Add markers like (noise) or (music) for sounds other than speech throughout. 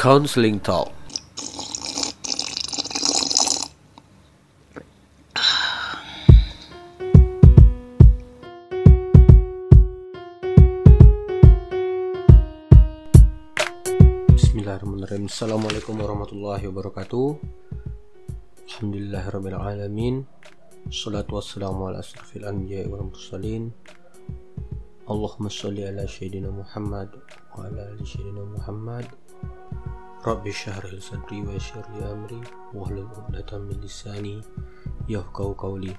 Counseling Talk. Bismillahirrahmanirrahim. Assalamualaikum warahmatullahi wabarakatuh. Alhamdulillahirrahmanirrahim. Salatu wassalamu ala asrafil anbiya wal mursalin. Allahumma salli ala Sayyidina Muhammad wa ala ali Sayyidina Muhammad. Rabbi syahril sadri wa yassir li amri wahlul 'uqdatam min yafqahu qawli.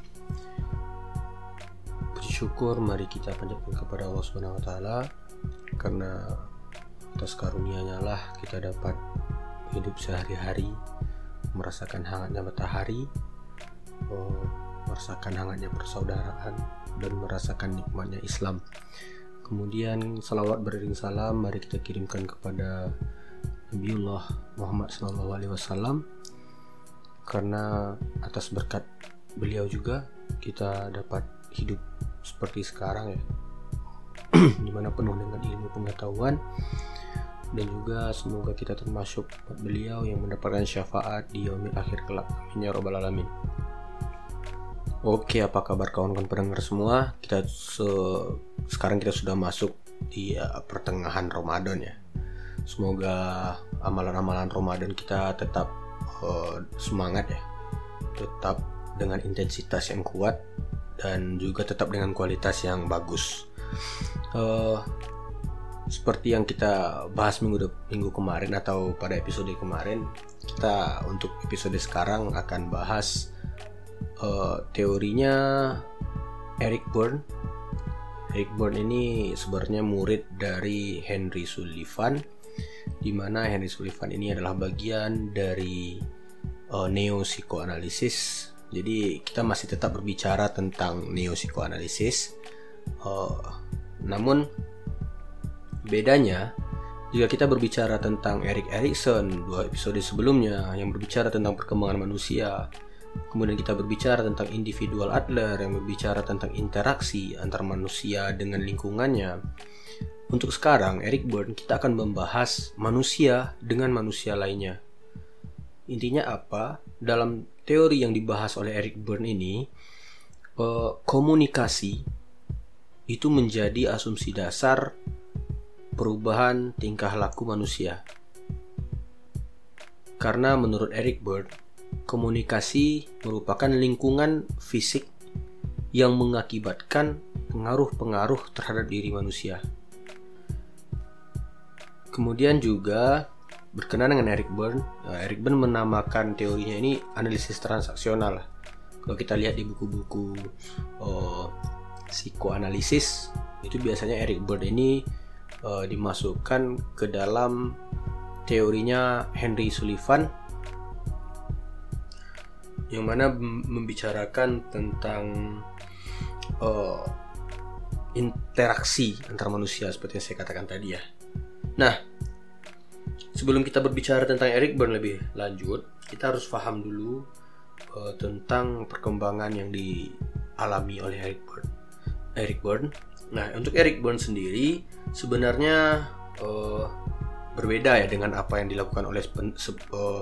Bersyukur mari kita panjatkan kepada Allah Subhanahu wa taala karena atas karunia-Nya lah kita dapat hidup sehari-hari merasakan hangatnya matahari oh, merasakan hangatnya persaudaraan dan merasakan nikmatnya Islam kemudian salawat beriring salam mari kita kirimkan kepada Nabiullah Muhammad SAW karena atas berkat beliau juga kita dapat hidup seperti sekarang ya (clears throat) di mana penuh dengan ilmu pengetahuan dan juga semoga kita termasuk beliau yang mendapatkan syafaat di yaumil akhir kelak amin ya robbal alamin Oke, apa kabar kawan-kawan pendengar semua? Kita se sekarang kita sudah masuk di uh, pertengahan Ramadan ya. Semoga amalan-amalan Ramadan kita tetap uh, semangat ya. Tetap dengan intensitas yang kuat dan juga tetap dengan kualitas yang bagus. Uh, seperti yang kita bahas minggu minggu kemarin atau pada episode kemarin, kita untuk episode sekarang akan bahas uh, teorinya Eric Byrne. Eric Byrne ini sebenarnya murid dari Henry Sullivan, di mana Henry Sullivan ini adalah bagian dari uh, neo psikoanalisis. Jadi kita masih tetap berbicara tentang neo psikoanalisis. Uh, namun bedanya jika kita berbicara tentang Erik Erikson dua episode sebelumnya yang berbicara tentang perkembangan manusia Kemudian kita berbicara tentang individual Adler yang berbicara tentang interaksi antar manusia dengan lingkungannya. Untuk sekarang, Eric Byrne kita akan membahas manusia dengan manusia lainnya. Intinya apa? Dalam teori yang dibahas oleh Eric Byrne ini, eh, komunikasi itu menjadi asumsi dasar perubahan tingkah laku manusia. Karena menurut Eric Byrne, komunikasi merupakan lingkungan fisik yang mengakibatkan pengaruh-pengaruh terhadap diri manusia. Kemudian juga berkenaan dengan Eric Byrne, ya, Eric Byrne menamakan teorinya ini analisis transaksional. Kalau kita lihat di buku-buku oh, psikoanalisis, itu biasanya Eric Byrne ini uh, dimasukkan ke dalam teorinya Henry Sullivan yang mana membicarakan tentang uh, interaksi antar manusia seperti yang saya katakan tadi ya. Nah, sebelum kita berbicara tentang Eric Byrne lebih lanjut, kita harus paham dulu uh, tentang perkembangan yang dialami oleh Eric Byrne. Eric Byrne. Nah, untuk Eric Byrne sendiri sebenarnya uh, berbeda ya dengan apa yang dilakukan oleh pen, se, uh,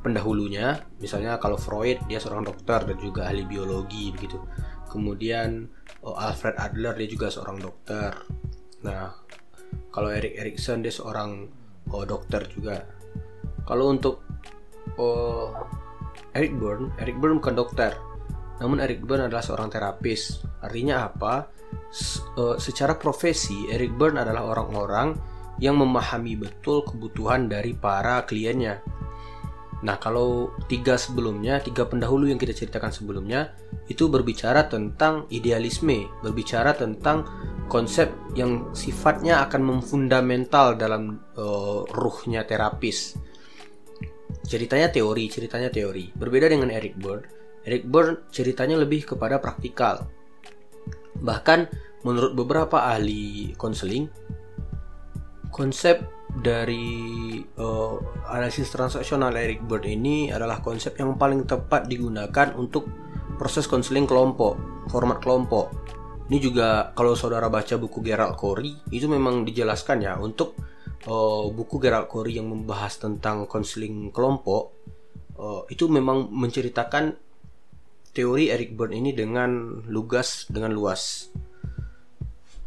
pendahulunya. Misalnya kalau Freud dia seorang dokter dan juga ahli biologi begitu. Kemudian uh, Alfred Adler dia juga seorang dokter. Nah, kalau Erik Erikson dia seorang uh, dokter juga. Kalau untuk uh, Eric Byrne, Eric Byrne bukan dokter. Namun Eric Byrne adalah seorang terapis. Artinya apa? S uh, secara profesi, Eric Byrne adalah orang-orang yang memahami betul kebutuhan dari para kliennya. Nah, kalau tiga sebelumnya, tiga pendahulu yang kita ceritakan sebelumnya, itu berbicara tentang idealisme, berbicara tentang konsep yang sifatnya akan memfundamental dalam uh, ruhnya terapis. Ceritanya teori, ceritanya teori. Berbeda dengan Eric Byrne, Eric Byrne ceritanya lebih kepada praktikal. Bahkan menurut beberapa ahli konseling, konsep dari uh, analisis transaksional Eric Bird ini adalah konsep yang paling tepat digunakan untuk proses konseling kelompok, format kelompok. Ini juga kalau saudara baca buku Gerald Corey itu memang dijelaskan ya untuk uh, buku Gerald Corey yang membahas tentang konseling kelompok uh, itu memang menceritakan teori Eric Berne ini dengan lugas dengan luas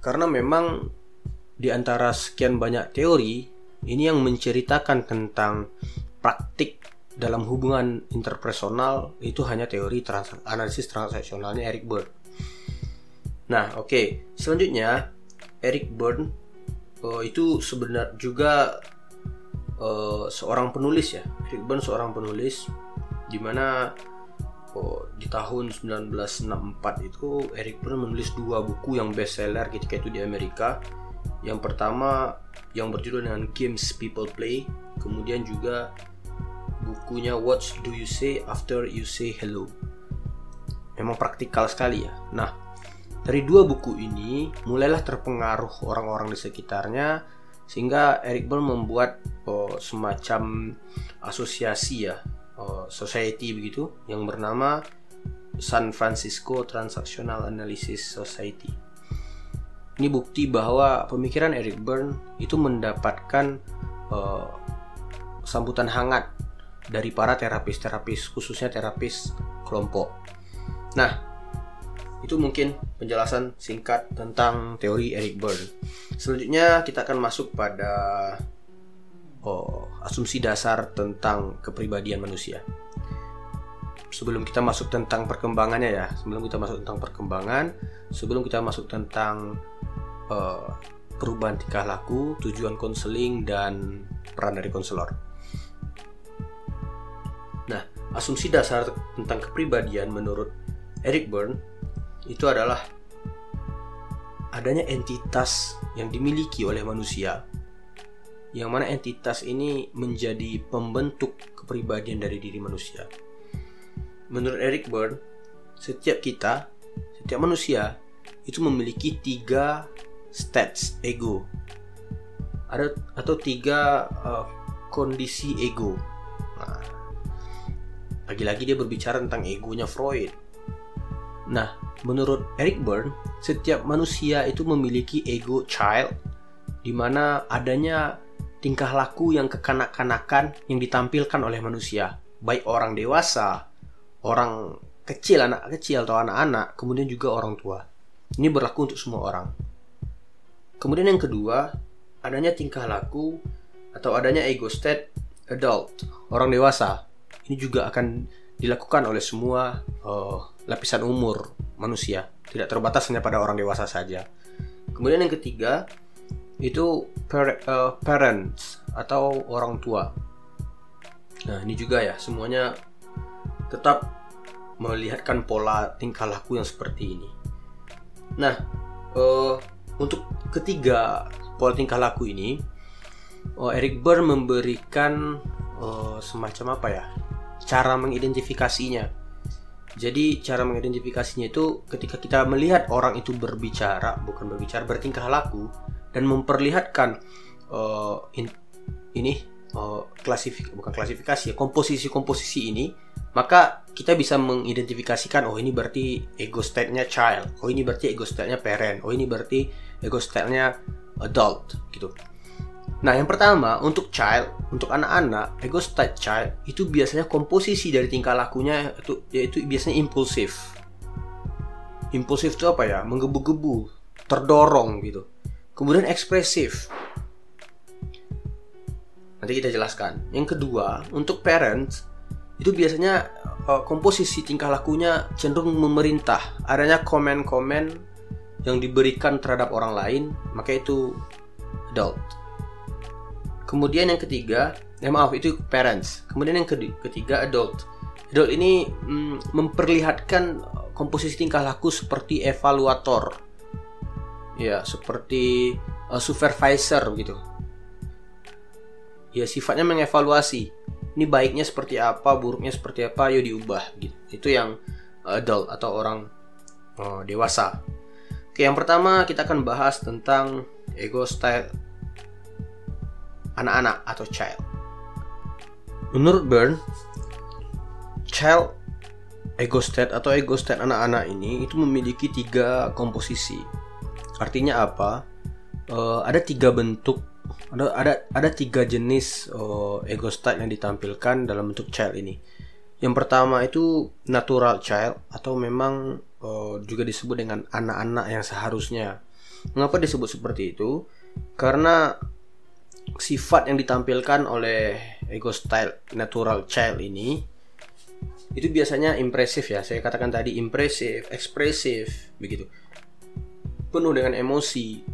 karena memang di antara sekian banyak teori ini yang menceritakan tentang praktik dalam hubungan interpersonal itu hanya teori trans analisis transaksionalnya Eric Berne. Nah, oke. Okay. Selanjutnya Eric Berne uh, itu sebenarnya juga uh, seorang penulis ya. Eric Berne seorang penulis di mana oh, di tahun 1964 itu Eric Berne menulis dua buku yang bestseller ketika itu di Amerika. Yang pertama yang berjudul dengan Games People Play, kemudian juga bukunya What Do You Say After You Say Hello. Memang praktikal sekali ya. Nah, dari dua buku ini mulailah terpengaruh orang-orang di sekitarnya sehingga Eric Berne membuat oh, semacam asosiasi ya, oh, society begitu yang bernama San Francisco Transactional Analysis Society. Ini bukti bahwa pemikiran Eric Berne itu mendapatkan uh, sambutan hangat dari para terapis-terapis khususnya terapis kelompok. Nah, itu mungkin penjelasan singkat tentang teori Eric Berne. Selanjutnya kita akan masuk pada oh, asumsi dasar tentang kepribadian manusia. Sebelum kita masuk tentang perkembangannya ya, sebelum kita masuk tentang perkembangan, sebelum kita masuk tentang uh, perubahan tingkah laku, tujuan konseling dan peran dari konselor. Nah, asumsi dasar tentang kepribadian menurut Eric Berne itu adalah adanya entitas yang dimiliki oleh manusia yang mana entitas ini menjadi pembentuk kepribadian dari diri manusia. Menurut Eric Berne, setiap kita, setiap manusia itu memiliki tiga stats ego, ada atau tiga uh, kondisi ego. Nah, lagi-lagi dia berbicara tentang egonya Freud. Nah, menurut Eric Berne, setiap manusia itu memiliki ego child, di mana adanya tingkah laku yang kekanak-kanakan yang ditampilkan oleh manusia, baik orang dewasa, orang kecil, anak kecil atau anak-anak, kemudian juga orang tua. Ini berlaku untuk semua orang. Kemudian yang kedua, adanya tingkah laku atau adanya ego state adult, orang dewasa ini juga akan dilakukan oleh semua uh, lapisan umur manusia, tidak terbatas hanya pada orang dewasa saja. Kemudian yang ketiga itu par uh, parents atau orang tua. Nah ini juga ya semuanya tetap melihatkan pola tingkah laku yang seperti ini. Nah uh, untuk ketiga pola tingkah laku ini, uh, Eric Burr memberikan uh, semacam apa ya cara mengidentifikasinya. Jadi cara mengidentifikasinya itu ketika kita melihat orang itu berbicara, bukan berbicara bertingkah laku dan memperlihatkan uh, in, ini uh, klasifik bukan klasifikasi ya komposisi-komposisi ini, maka kita bisa mengidentifikasikan oh ini berarti ego state-nya child, oh ini berarti ego state-nya parent, oh ini berarti ego state-nya adult gitu. Nah, yang pertama untuk child, untuk anak-anak, ego state child itu biasanya komposisi dari tingkah lakunya itu yaitu biasanya impulsif. Impulsif itu apa ya? Menggebu-gebu, terdorong gitu. Kemudian ekspresif. Nanti kita jelaskan. Yang kedua, untuk parents itu biasanya uh, komposisi tingkah lakunya cenderung memerintah. Adanya komen-komen yang diberikan terhadap orang lain, maka itu adult Kemudian yang ketiga, ya maaf itu parents. Kemudian yang ketiga adult. Adult ini mm, memperlihatkan komposisi tingkah laku seperti evaluator. Ya, seperti uh, supervisor gitu. Ya, sifatnya mengevaluasi. Ini baiknya seperti apa, buruknya seperti apa, yuk diubah gitu. Itu yang adult atau orang uh, dewasa. Oke, yang pertama kita akan bahas tentang ego style anak-anak atau child. Menurut Bern, child ego state atau ego state anak-anak ini itu memiliki tiga komposisi. Artinya apa? Uh, ada tiga bentuk ada ada ada tiga jenis uh, ego style yang ditampilkan dalam bentuk child ini. Yang pertama itu natural child atau memang uh, juga disebut dengan anak-anak yang seharusnya. Mengapa disebut seperti itu? Karena sifat yang ditampilkan oleh ego style natural child ini itu biasanya impresif ya. Saya katakan tadi impresif, ekspresif, begitu. Penuh dengan emosi.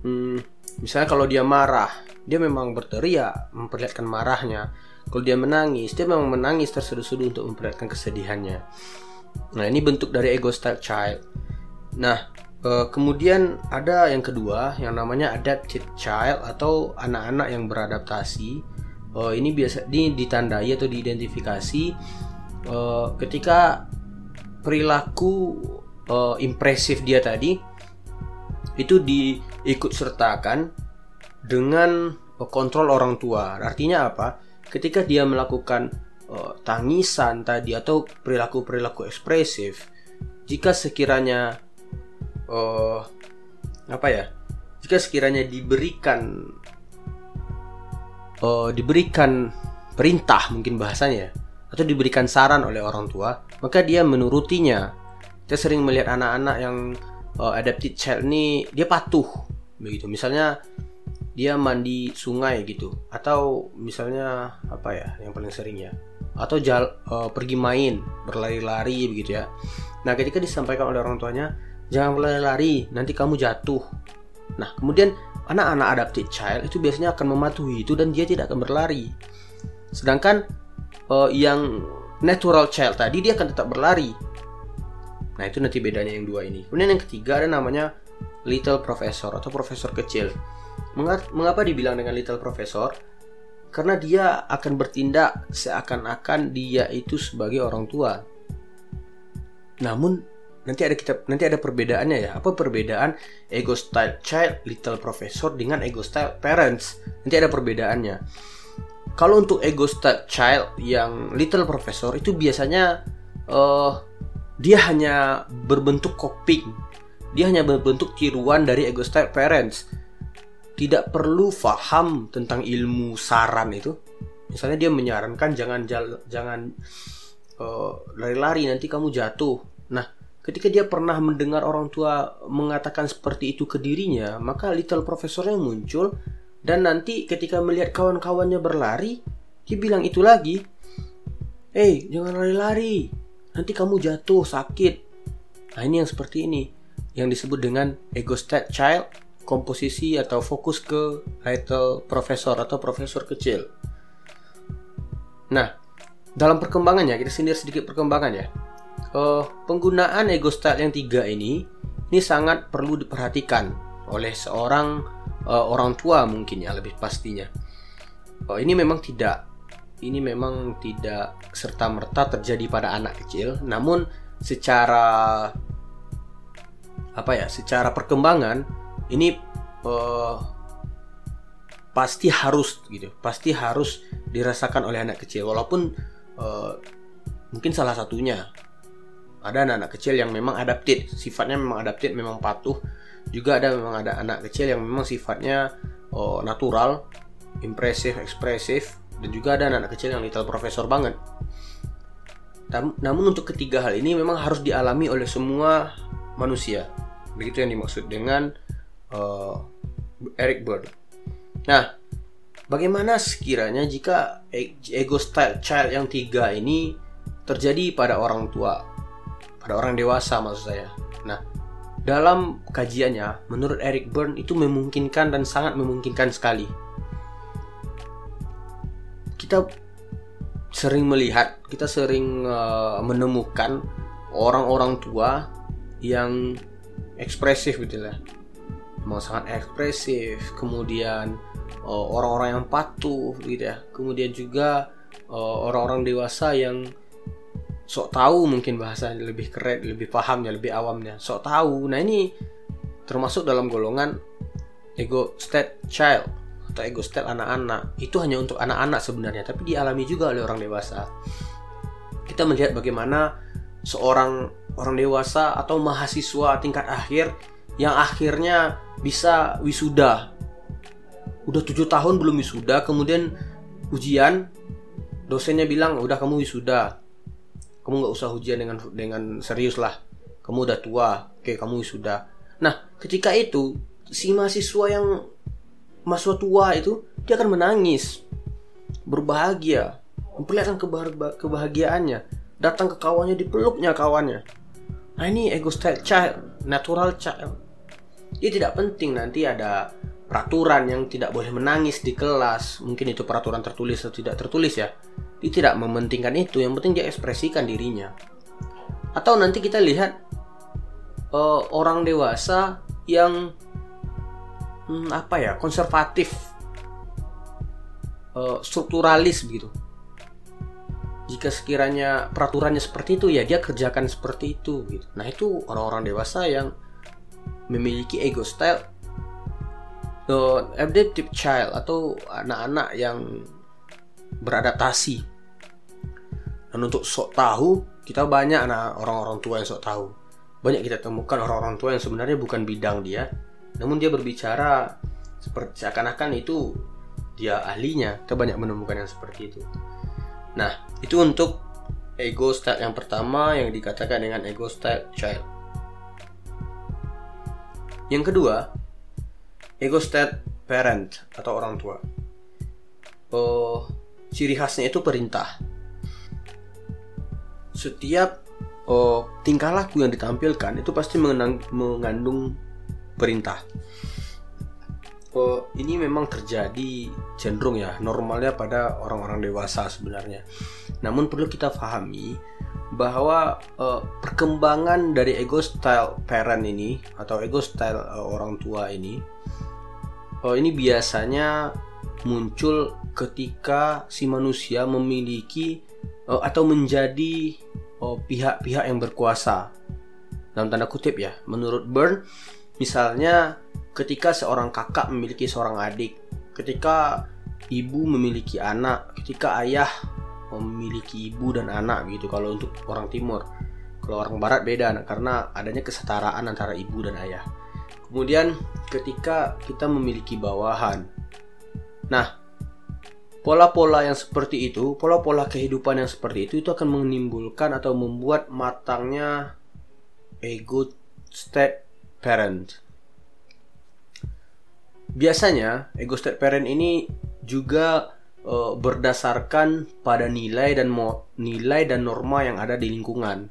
Hmm, Misalnya kalau dia marah, dia memang berteriak, memperlihatkan marahnya. Kalau dia menangis, dia memang menangis terseduh-seduh untuk memperlihatkan kesedihannya. Nah, ini bentuk dari ego style child. Nah, eh, kemudian ada yang kedua yang namanya adapted child atau anak-anak yang beradaptasi. Eh, ini biasa ini ditandai atau diidentifikasi eh, ketika perilaku impresif dia tadi itu diikut sertakan dengan kontrol orang tua. Artinya apa? Ketika dia melakukan uh, tangisan tadi atau perilaku-perilaku ekspresif, jika sekiranya uh, apa ya? Jika sekiranya diberikan uh, diberikan perintah mungkin bahasanya atau diberikan saran oleh orang tua, maka dia menurutinya. Kita sering melihat anak-anak yang uh, adapted child ini dia patuh begitu. Misalnya dia mandi sungai gitu atau misalnya apa ya yang paling sering ya atau jal, uh, pergi main berlari-lari begitu ya. Nah ketika disampaikan oleh orang tuanya jangan berlari-lari nanti kamu jatuh. Nah kemudian anak-anak adapted child itu biasanya akan mematuhi itu dan dia tidak akan berlari. Sedangkan uh, yang natural child tadi dia akan tetap berlari Nah itu nanti bedanya yang dua ini. Kemudian yang ketiga ada namanya little professor atau profesor kecil. Mengapa dibilang dengan little professor? Karena dia akan bertindak seakan-akan dia itu sebagai orang tua. Namun nanti ada kita nanti ada perbedaannya ya. Apa perbedaan ego style child little professor dengan ego style parents? Nanti ada perbedaannya. Kalau untuk ego style child yang little professor itu biasanya uh, dia hanya berbentuk coping. Dia hanya berbentuk tiruan dari ego parents. Tidak perlu faham tentang ilmu saran itu. Misalnya dia menyarankan jangan jangan uh, lari-lari nanti kamu jatuh. Nah ketika dia pernah mendengar orang tua mengatakan seperti itu ke dirinya maka little professornya muncul dan nanti ketika melihat kawan-kawannya berlari dia bilang itu lagi eh hey, jangan lari-lari nanti kamu jatuh sakit. Nah ini yang seperti ini yang disebut dengan ego state child komposisi atau fokus ke title profesor atau profesor kecil. Nah dalam perkembangannya kita sindir sedikit perkembangannya uh, penggunaan ego style yang tiga ini ini sangat perlu diperhatikan oleh seorang uh, orang tua mungkin ya lebih pastinya. Uh, ini memang tidak ini memang tidak serta-merta terjadi pada anak kecil, namun secara apa ya, secara perkembangan ini uh, pasti harus gitu, pasti harus dirasakan oleh anak kecil walaupun uh, mungkin salah satunya ada anak-anak kecil yang memang adapted, sifatnya memang adapted, memang patuh. Juga ada memang ada anak kecil yang memang sifatnya uh, natural, impresif, ekspresif, dan juga ada anak-anak kecil yang little profesor banget. Namun untuk ketiga hal ini memang harus dialami oleh semua manusia. Begitu yang dimaksud dengan uh, Eric Bird. Nah, bagaimana sekiranya jika e-, ego style child yang tiga ini terjadi pada orang tua, pada orang dewasa maksud saya. Nah, dalam kajiannya, menurut Eric Byrne itu memungkinkan dan sangat memungkinkan sekali kita sering melihat, kita sering uh, menemukan orang-orang tua yang ekspresif gitu lah. Mau sangat ekspresif, kemudian uh, orang-orang yang patuh gitu ya. Kemudian juga uh, orang-orang dewasa yang sok tahu mungkin bahasanya lebih keren, lebih pahamnya, lebih awamnya. Sok tahu. Nah, ini termasuk dalam golongan ego state child atau ego style anak-anak. Itu hanya untuk anak-anak sebenarnya tapi dialami juga oleh orang dewasa. Kita melihat bagaimana seorang orang dewasa atau mahasiswa tingkat akhir yang akhirnya bisa wisuda. Udah tujuh tahun belum wisuda kemudian ujian dosennya bilang udah kamu wisuda. Kamu nggak usah ujian dengan dengan serius lah. Kamu udah tua. Oke kamu wisuda. Nah ketika itu si mahasiswa yang mahasiswa tua itu dia akan menangis berbahagia memperlihatkan kebahagiaannya datang ke kawannya dipeluknya kawannya. Nah ini ego style child natural child dia tidak penting nanti ada peraturan yang tidak boleh menangis di kelas. Mungkin itu peraturan tertulis atau tidak tertulis ya. Dia tidak mementingkan itu yang penting dia ekspresikan dirinya. Atau nanti kita lihat uh, orang dewasa yang hmm, apa ya konservatif uh, strukturalis begitu jika sekiranya peraturannya seperti itu ya dia kerjakan seperti itu gitu nah itu orang-orang dewasa yang memiliki ego style the adaptive child atau anak-anak yang beradaptasi. Dan untuk sok tahu, kita banyak anak orang-orang tua yang sok tahu. Banyak kita temukan orang-orang tua yang sebenarnya bukan bidang dia, namun dia berbicara seperti seakan-akan itu dia ahlinya. Kita banyak menemukan yang seperti itu. Nah, itu untuk ego style yang pertama yang dikatakan dengan ego style child. Yang kedua, ego state parent atau orang tua. Oh, ciri khasnya itu perintah. Setiap oh, tingkah laku yang ditampilkan itu pasti mengenang, mengandung perintah. Oh, ini memang terjadi cenderung ya normalnya pada orang-orang dewasa sebenarnya. Namun perlu kita pahami bahwa uh, perkembangan dari ego style parent ini atau ego style uh, orang tua ini Oh, ini biasanya muncul ketika si manusia memiliki uh, atau menjadi oh, pihak-pihak uh, yang berkuasa. Dalam tanda kutip ya, menurut Burn, misalnya ketika seorang kakak memiliki seorang adik, ketika ibu memiliki anak, ketika ayah memiliki ibu dan anak gitu kalau untuk orang timur. Kalau orang barat beda karena adanya kesetaraan antara ibu dan ayah. Kemudian ketika kita memiliki bawahan. Nah, pola-pola yang seperti itu, pola-pola kehidupan yang seperti itu itu akan menimbulkan atau membuat matangnya ego step parent. Biasanya ego step parent ini juga uh, berdasarkan pada nilai dan nilai dan norma yang ada di lingkungan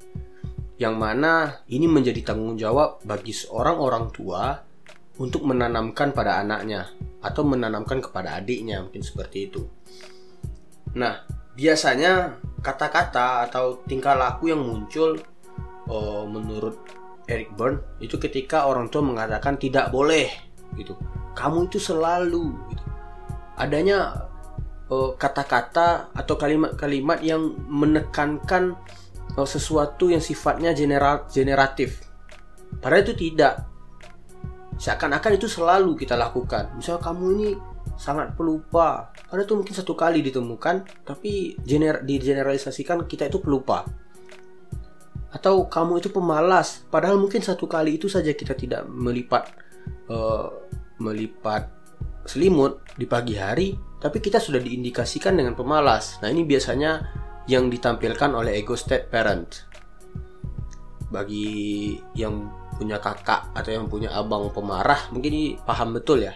yang mana ini menjadi tanggung jawab bagi seorang orang tua untuk menanamkan pada anaknya atau menanamkan kepada adiknya mungkin seperti itu. Nah, biasanya kata-kata atau tingkah laku yang muncul oh, menurut Eric Byrne itu ketika orang tua mengatakan tidak boleh gitu. Kamu itu selalu gitu. Adanya oh, kata-kata oh, atau kalimat-kalimat yang menekankan sesuatu yang sifatnya general, generatif. Padahal itu tidak. Seakan-akan itu selalu kita lakukan. Misal kamu ini sangat pelupa. Padahal itu mungkin satu kali ditemukan, tapi gener digeneralisasikan kita itu pelupa. Atau kamu itu pemalas, padahal mungkin satu kali itu saja kita tidak melipat uh, melipat selimut di pagi hari, tapi kita sudah diindikasikan dengan pemalas. Nah ini biasanya yang ditampilkan oleh ego state parent. Bagi yang punya kakak atau yang punya abang pemarah mungkin ini paham betul ya.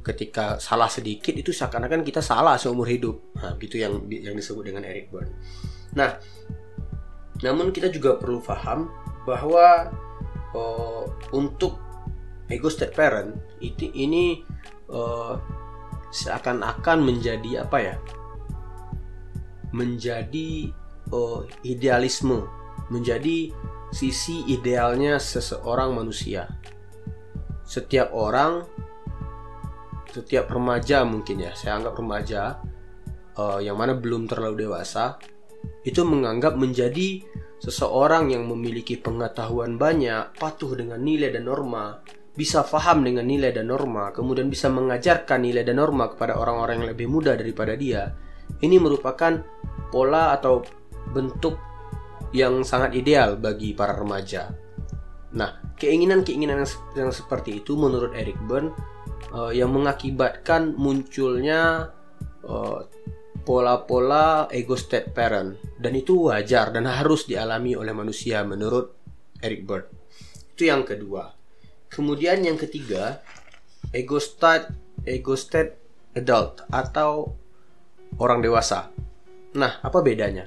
Ketika salah sedikit itu seakan-akan kita salah seumur hidup. Nah, gitu yang yang disebut dengan Eric Berne. Nah, namun kita juga perlu paham bahwa uh, untuk ego state parent itu ini uh, seakan-akan menjadi apa ya? menjadi uh, idealisme, menjadi sisi idealnya seseorang manusia. Setiap orang, setiap remaja mungkin ya, saya anggap remaja uh, yang mana belum terlalu dewasa, itu menganggap menjadi seseorang yang memiliki pengetahuan banyak, patuh dengan nilai dan norma, bisa faham dengan nilai dan norma, kemudian bisa mengajarkan nilai dan norma kepada orang-orang yang lebih muda daripada dia ini merupakan pola atau bentuk yang sangat ideal bagi para remaja. Nah, keinginan-keinginan yang, seperti itu menurut Eric Byrne uh, yang mengakibatkan munculnya uh, pola-pola ego state parent dan itu wajar dan harus dialami oleh manusia menurut Eric Bert. Itu yang kedua. Kemudian yang ketiga, ego state ego state adult atau orang dewasa. Nah, apa bedanya?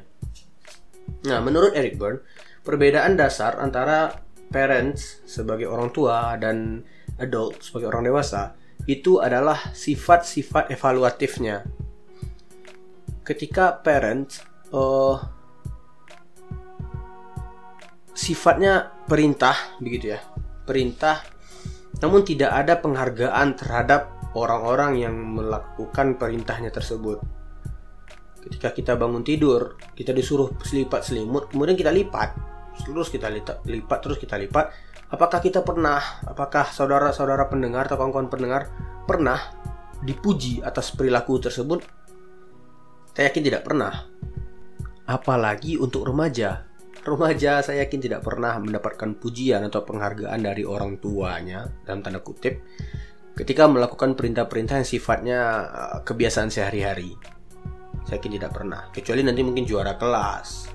Nah, menurut Eric Byrne, perbedaan dasar antara parents sebagai orang tua dan adult sebagai orang dewasa itu adalah sifat-sifat evaluatifnya ketika parents uh, sifatnya perintah begitu ya. Perintah namun tidak ada penghargaan terhadap orang-orang yang melakukan perintahnya tersebut. Ketika kita bangun tidur kita disuruh selipat selimut kemudian kita lipat terus kita lipat, lipat terus kita lipat. Apakah kita pernah apakah saudara-saudara pendengar atau kawan-kawan pendengar pernah dipuji atas perilaku tersebut saya yakin tidak pernah. Apalagi untuk remaja. Remaja saya yakin tidak pernah mendapatkan pujian atau penghargaan dari orang tuanya dalam tanda kutip ketika melakukan perintah-perintah yang sifatnya eh, kebiasaan sehari-hari. Saya yakin tidak pernah. Kecuali nanti mungkin juara kelas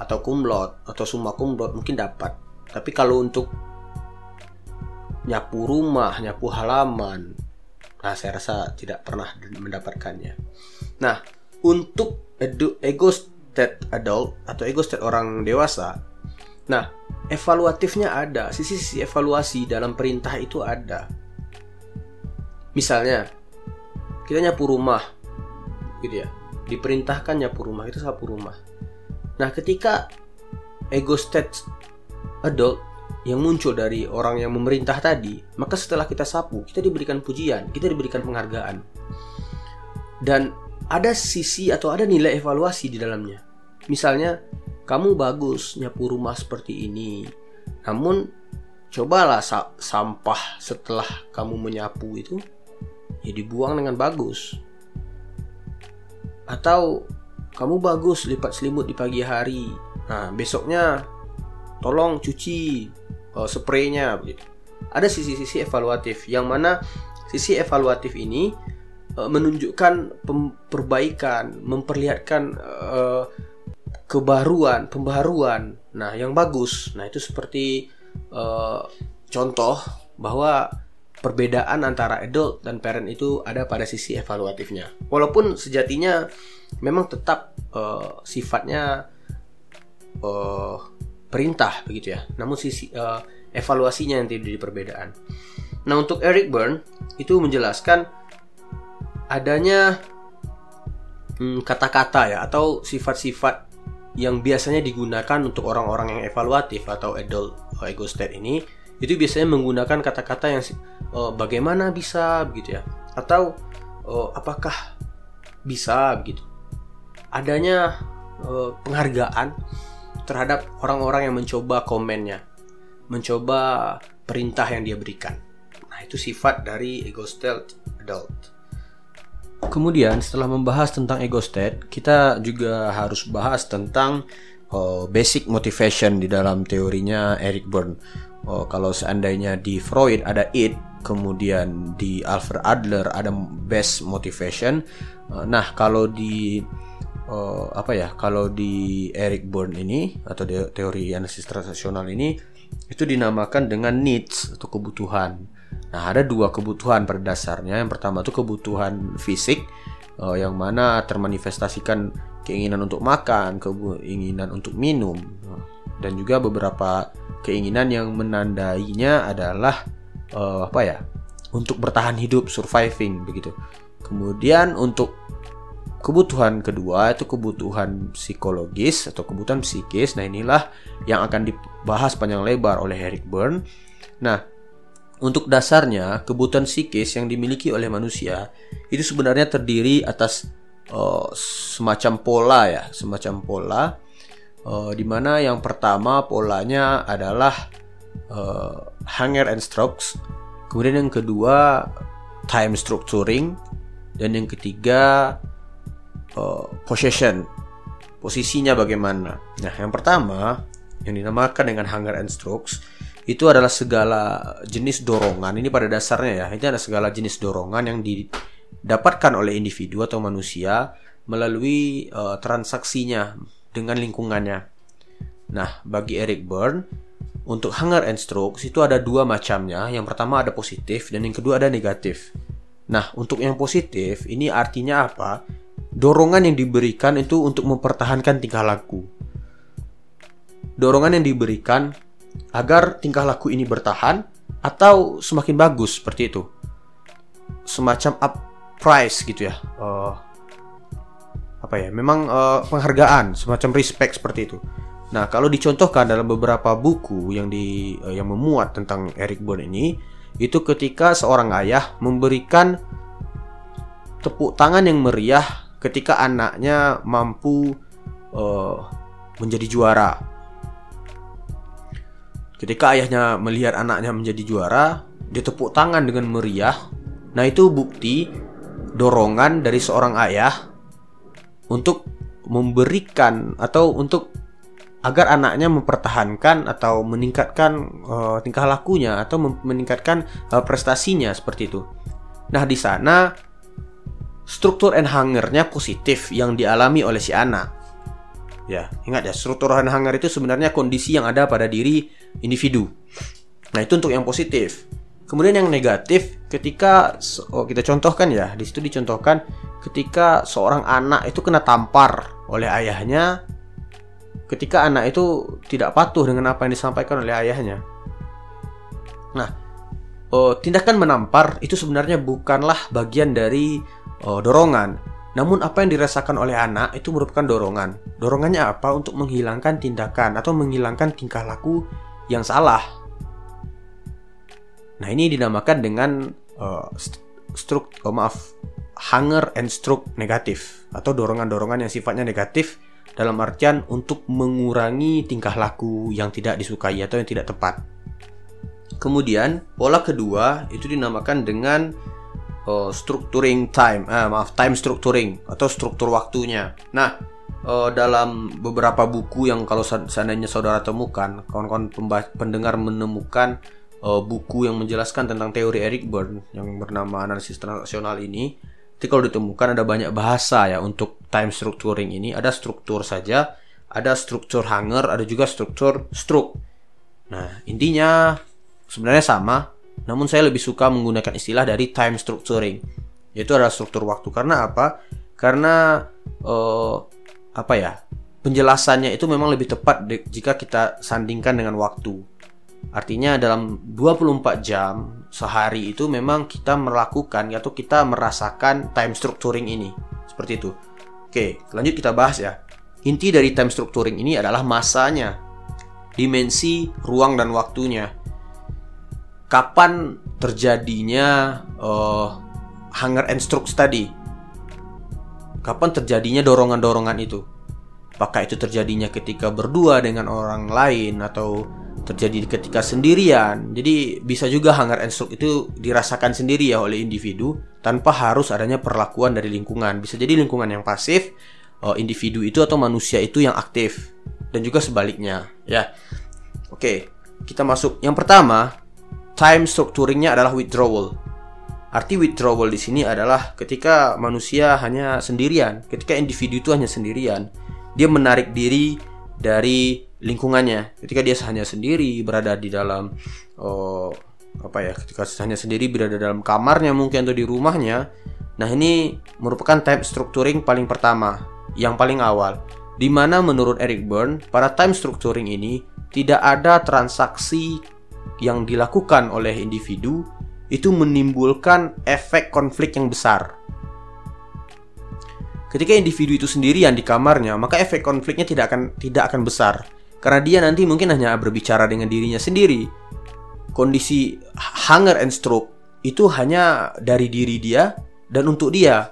atau kumlot atau summa kumlot mungkin dapat. Tapi kalau untuk nyapu rumah, nyapu halaman, nah saya rasa tidak pernah mendapatkannya. Nah, untuk ego state adult atau ego state orang dewasa. Nah, evaluatifnya ada, sisi-sisi evaluasi dalam perintah itu ada. Misalnya, kita nyapu rumah, gitu ya, diperintahkan nyapu rumah itu sapu rumah. Nah, ketika ego state adult yang muncul dari orang yang memerintah tadi, maka setelah kita sapu, kita diberikan pujian, kita diberikan penghargaan. Dan ada sisi atau ada nilai evaluasi di dalamnya. Misalnya, kamu bagus nyapu rumah seperti ini. Namun, cobalah sa sampah setelah kamu menyapu itu ya dibuang dengan bagus. Atau kamu bagus lipat selimut di pagi hari. Nah, besoknya tolong cuci uh, spraynya. Ada sisi-sisi evaluatif yang mana sisi evaluatif ini menunjukkan perbaikan, memperlihatkan uh, kebaruan, pembaruan. Nah, yang bagus. Nah, itu seperti uh, contoh bahwa perbedaan antara adult dan parent itu ada pada sisi evaluatifnya. Walaupun sejatinya memang tetap uh, sifatnya uh, perintah begitu ya. Namun sisi uh, evaluasinya yang tidak perbedaan. Nah, untuk Eric Byrne itu menjelaskan adanya hmm, kata-kata hmm, ya atau sifat-sifat yang biasanya digunakan untuk orang-orang yang evaluatif atau adult ego state ini itu biasanya menggunakan kata-kata yang oh, bagaimana bisa begitu ya. Atau oh, apakah bisa begitu. Adanya penghargaan terhadap orang-orang yang mencoba komennya mencoba perintah yang dia berikan. Nah itu sifat dari ego state adult Kemudian setelah membahas tentang ego state, kita juga harus bahas tentang uh, basic motivation di dalam teorinya Eric Berne. Uh, kalau seandainya di Freud ada it, kemudian di Alfred Adler ada best motivation. Uh, nah, kalau di uh, apa ya? Kalau di Eric Berne ini atau teori analisis transaksional ini itu dinamakan dengan needs atau kebutuhan. Nah, ada dua kebutuhan pada dasarnya. Yang pertama itu kebutuhan fisik uh, yang mana termanifestasikan keinginan untuk makan, keinginan untuk minum, dan juga beberapa keinginan yang menandainya adalah uh, apa ya? Untuk bertahan hidup, surviving begitu. Kemudian untuk kebutuhan kedua itu kebutuhan psikologis atau kebutuhan psikis. Nah, inilah yang akan dibahas panjang lebar oleh Eric Berne. Nah, untuk dasarnya, kebutuhan psikis yang dimiliki oleh manusia itu sebenarnya terdiri atas uh, semacam pola ya, semacam pola uh, di yang pertama polanya adalah uh, hunger and strokes, kemudian yang kedua time structuring dan yang ketiga uh, possession, posisinya bagaimana. Nah, yang pertama yang dinamakan dengan hunger and strokes itu adalah segala jenis dorongan. Ini pada dasarnya ya, itu adalah segala jenis dorongan yang didapatkan oleh individu atau manusia melalui uh, transaksinya dengan lingkungannya. Nah, bagi Eric Byrne, untuk hunger and strokes itu ada dua macamnya. Yang pertama ada positif dan yang kedua ada negatif. Nah, untuk yang positif ini artinya apa? Dorongan yang diberikan itu untuk mempertahankan tingkah laku. Dorongan yang diberikan agar tingkah laku ini bertahan atau semakin bagus seperti itu. Semacam up price gitu ya. Uh, apa ya? Memang uh, penghargaan, semacam respect seperti itu. Nah, kalau dicontohkan dalam beberapa buku yang di uh, yang memuat tentang Eric Berne ini, itu ketika seorang ayah memberikan tepuk tangan yang meriah ketika anaknya mampu uh, menjadi juara Ketika ayahnya melihat anaknya menjadi juara, dia tepuk tangan dengan meriah. Nah, itu bukti dorongan dari seorang ayah untuk memberikan atau untuk agar anaknya mempertahankan atau meningkatkan uh, tingkah lakunya atau meningkatkan uh, prestasinya seperti itu. Nah, di sana struktur and hungernya positif yang dialami oleh si anak. Ya, ingat ya, struktur and hunger itu sebenarnya kondisi yang ada pada diri individu. Nah, itu untuk yang positif. Kemudian yang negatif ketika oh, kita contohkan ya, di situ dicontohkan ketika seorang anak itu kena tampar oleh ayahnya ketika anak itu tidak patuh dengan apa yang disampaikan oleh ayahnya. Nah, oh, tindakan menampar itu sebenarnya bukanlah bagian dari oh, dorongan, namun apa yang dirasakan oleh anak itu merupakan dorongan. Dorongannya apa? Untuk menghilangkan tindakan atau menghilangkan tingkah laku yang salah. Nah ini dinamakan dengan uh, struk, oh maaf, hunger and stroke negatif atau dorongan-dorongan yang sifatnya negatif dalam artian untuk mengurangi tingkah laku yang tidak disukai atau yang tidak tepat. Kemudian pola kedua itu dinamakan dengan uh, structuring time, uh, maaf time structuring atau struktur waktunya. Nah, uh, dalam beberapa buku yang kalau seandainya saudara temukan, kawan-kawan pendengar menemukan uh, buku yang menjelaskan tentang teori Eric Berne yang bernama analisis transaksional ini, jadi kalau ditemukan ada banyak bahasa ya untuk time structuring ini. Ada struktur saja, ada struktur hanger, ada juga struktur stroke. Nah, intinya sebenarnya sama, namun saya lebih suka menggunakan istilah dari time structuring, yaitu adalah struktur waktu. Karena apa? Karena uh, apa ya? Penjelasannya itu memang lebih tepat jika kita sandingkan dengan waktu. Artinya dalam 24 jam sehari itu memang kita melakukan atau kita merasakan time structuring ini. Seperti itu. Oke, lanjut kita bahas ya. Inti dari time structuring ini adalah masanya, dimensi, ruang dan waktunya kapan terjadinya uh, hunger and strokes tadi? Kapan terjadinya dorongan-dorongan itu? Apakah itu terjadinya ketika berdua dengan orang lain atau terjadi ketika sendirian? Jadi bisa juga hunger and stroke itu dirasakan sendiri ya oleh individu tanpa harus adanya perlakuan dari lingkungan. Bisa jadi lingkungan yang pasif, uh, individu itu atau manusia itu yang aktif dan juga sebaliknya ya. Oke, kita masuk. Yang pertama, time structuringnya adalah withdrawal. Arti withdrawal di sini adalah ketika manusia hanya sendirian, ketika individu itu hanya sendirian, dia menarik diri dari lingkungannya. Ketika dia hanya sendiri berada di dalam oh, apa ya, ketika hanya sendiri berada dalam kamarnya mungkin atau di rumahnya. Nah, ini merupakan time structuring paling pertama, yang paling awal. Di mana menurut Eric Byrne, pada time structuring ini tidak ada transaksi yang dilakukan oleh individu itu menimbulkan efek konflik yang besar. Ketika individu itu sendirian di kamarnya, maka efek konfliknya tidak akan tidak akan besar karena dia nanti mungkin hanya berbicara dengan dirinya sendiri. Kondisi hunger and stroke itu hanya dari diri dia dan untuk dia.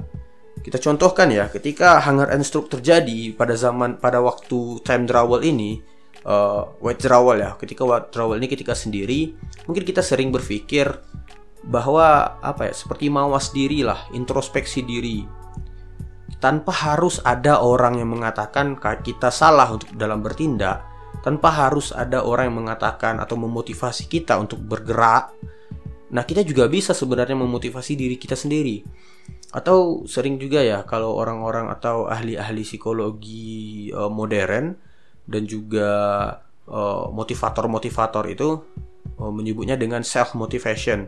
Kita contohkan ya, ketika hunger and stroke terjadi pada zaman pada waktu time travel ini, uh, withdrawal ya ketika withdrawal ini ketika sendiri mungkin kita sering berpikir bahwa apa ya seperti mawas diri lah introspeksi diri tanpa harus ada orang yang mengatakan kita salah untuk dalam bertindak tanpa harus ada orang yang mengatakan atau memotivasi kita untuk bergerak. Nah, kita juga bisa sebenarnya memotivasi diri kita sendiri. Atau sering juga ya kalau orang-orang atau ahli-ahli psikologi uh, modern dan juga uh, motivator-motivator itu uh, menyebutnya dengan self motivation.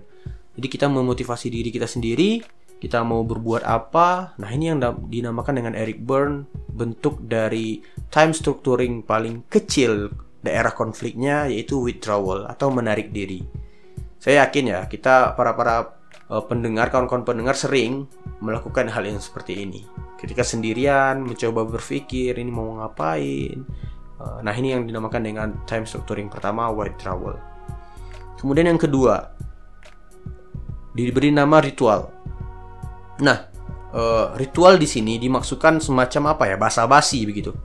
Jadi kita memotivasi diri kita sendiri, kita mau berbuat apa. Nah, ini yang dinamakan dengan Eric Berne bentuk dari time structuring paling kecil daerah konfliknya yaitu withdrawal atau menarik diri. Saya yakin ya, kita para-para uh, pendengar, kawan-kawan pendengar sering melakukan hal yang seperti ini. Ketika sendirian mencoba berpikir ini mau ngapain. Uh, nah, ini yang dinamakan dengan time structuring pertama withdrawal. Kemudian yang kedua diberi nama ritual. Nah, uh, ritual di sini dimaksudkan semacam apa ya? Basa-basi begitu.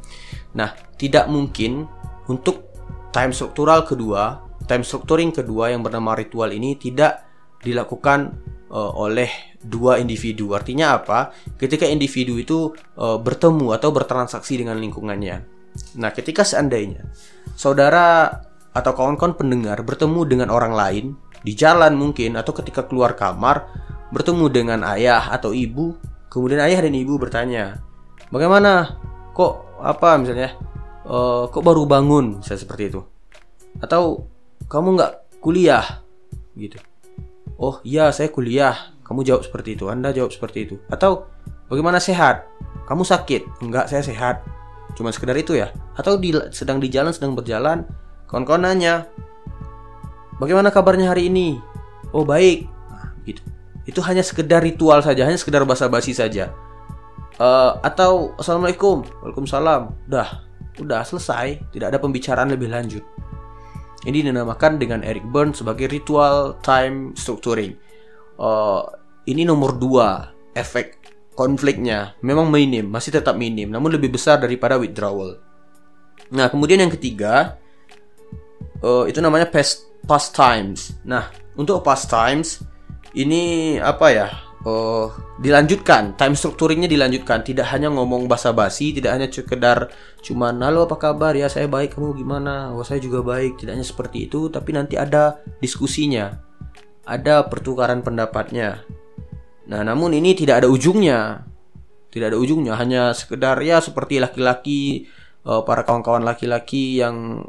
Nah, tidak mungkin untuk time struktural kedua, time structuring kedua yang bernama ritual ini tidak dilakukan uh, oleh dua individu. Artinya apa? Ketika individu itu uh, bertemu atau bertransaksi dengan lingkungannya. Nah, ketika seandainya saudara atau kawan-kawan pendengar bertemu dengan orang lain di jalan mungkin atau ketika keluar kamar bertemu dengan ayah atau ibu, kemudian ayah dan ibu bertanya, "Bagaimana? Kok apa misalnya? Uh, kok baru bangun? Misalnya seperti itu. Atau kamu nggak kuliah? Gitu. Oh iya saya kuliah. Kamu jawab seperti itu anda jawab seperti itu. Atau bagaimana sehat? Kamu sakit? Enggak saya sehat cuma sekedar itu ya? Atau di, sedang di jalan sedang berjalan? Kawan-kawan nanya bagaimana kabarnya hari ini? Oh baik. Nah, gitu. Itu hanya sekedar ritual saja hanya sekedar basa-basi saja. Uh, atau assalamualaikum. Waalaikumsalam. Udah udah selesai. Tidak ada pembicaraan lebih lanjut. Ini dinamakan dengan Eric Berne sebagai ritual time structuring. Uh, ini nomor dua efek konfliknya memang minim masih tetap minim namun lebih besar daripada withdrawal. Nah kemudian yang ketiga uh, itu namanya past past times. Nah untuk past times ini apa ya uh, dilanjutkan time structuringnya dilanjutkan. Tidak hanya ngomong basa-basi tidak hanya sekedar cuman halo apa kabar? Ya saya baik kamu gimana? Oh saya juga baik tidak hanya seperti itu tapi nanti ada diskusinya ada pertukaran pendapatnya nah namun ini tidak ada ujungnya tidak ada ujungnya hanya sekedar ya seperti laki-laki uh, para kawan-kawan laki-laki yang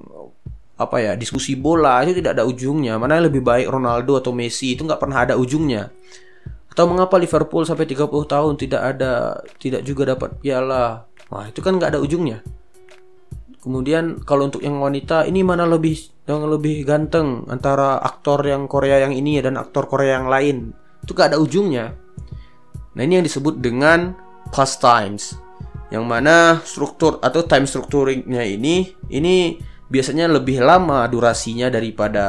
apa ya diskusi bola itu tidak ada ujungnya mana lebih baik Ronaldo atau Messi itu nggak pernah ada ujungnya atau mengapa Liverpool sampai 30 tahun tidak ada tidak juga dapat piala? Wah, itu kan nggak ada ujungnya. Kemudian kalau untuk yang wanita ini mana lebih yang lebih ganteng antara aktor yang Korea yang ini dan aktor Korea yang lain? Itu gak ada ujungnya. Nah, ini yang disebut dengan past times. Yang mana struktur atau time structuringnya ini ini biasanya lebih lama durasinya daripada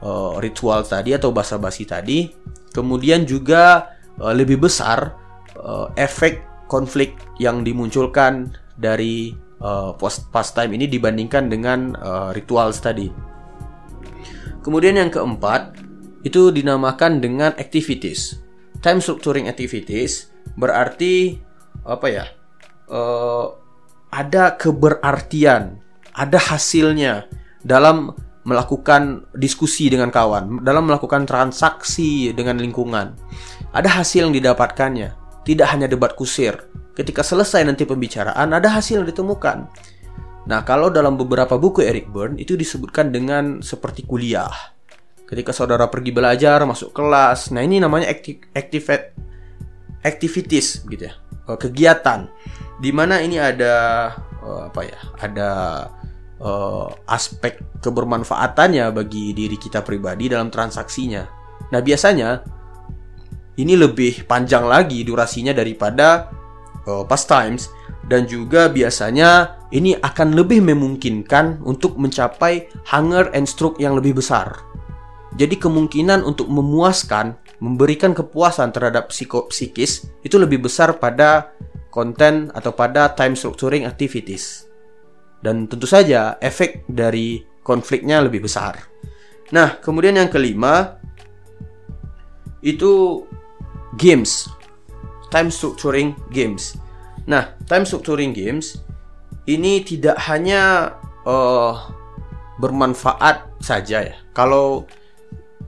uh, ritual tadi atau basa-basi tadi Kemudian juga uh, lebih besar uh, efek konflik yang dimunculkan dari uh, pastime ini dibandingkan dengan uh, ritual tadi. Kemudian yang keempat itu dinamakan dengan activities. Time structuring activities berarti apa ya? Uh, ada keberartian, ada hasilnya dalam melakukan diskusi dengan kawan, dalam melakukan transaksi dengan lingkungan. Ada hasil yang didapatkannya, tidak hanya debat kusir. Ketika selesai nanti pembicaraan, ada hasil yang ditemukan. Nah, kalau dalam beberapa buku Eric Berne itu disebutkan dengan seperti kuliah. Ketika saudara pergi belajar, masuk kelas, nah ini namanya active, active activities gitu ya, eh, kegiatan. Di mana ini ada eh, apa ya? Ada uh, aspek kebermanfaatannya bagi diri kita pribadi dalam transaksinya. Nah, biasanya ini lebih panjang lagi durasinya daripada uh, past times dan juga biasanya ini akan lebih memungkinkan untuk mencapai hunger and stroke yang lebih besar. Jadi kemungkinan untuk memuaskan, memberikan kepuasan terhadap psikis itu lebih besar pada konten atau pada time structuring activities. Dan tentu saja efek dari konfliknya lebih besar. Nah, kemudian yang kelima itu games. Time structuring games. Nah, time structuring games ini tidak hanya uh, bermanfaat saja ya. Kalau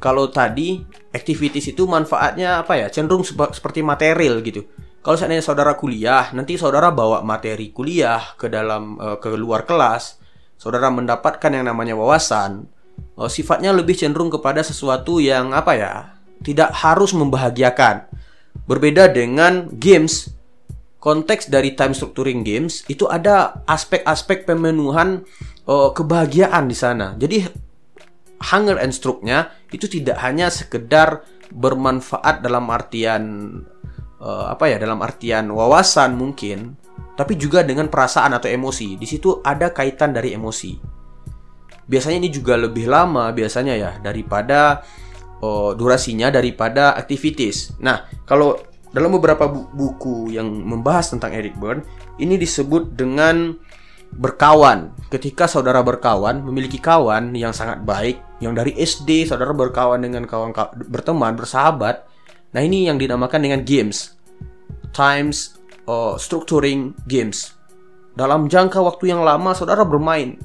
kalau tadi activities itu manfaatnya apa ya? Cenderung seperti material gitu. Kalau seandainya saudara kuliah, nanti saudara bawa materi kuliah ke dalam uh, ke luar kelas, saudara mendapatkan yang namanya wawasan. Uh, sifatnya lebih cenderung kepada sesuatu yang apa ya? Tidak harus membahagiakan. Berbeda dengan games konteks dari time structuring games itu ada aspek-aspek pemenuhan uh, kebahagiaan di sana. Jadi hunger and stroke-nya itu tidak hanya sekedar bermanfaat dalam artian uh, apa ya dalam artian wawasan mungkin tapi juga dengan perasaan atau emosi. Di situ ada kaitan dari emosi. Biasanya ini juga lebih lama biasanya ya daripada uh, durasinya daripada activities nah kalau dalam beberapa bu buku yang membahas tentang Eric Berne, ini disebut dengan berkawan. Ketika saudara berkawan, memiliki kawan yang sangat baik, yang dari SD saudara berkawan dengan kawan berteman, bersahabat. Nah, ini yang dinamakan dengan games. Times uh, structuring games. Dalam jangka waktu yang lama saudara bermain.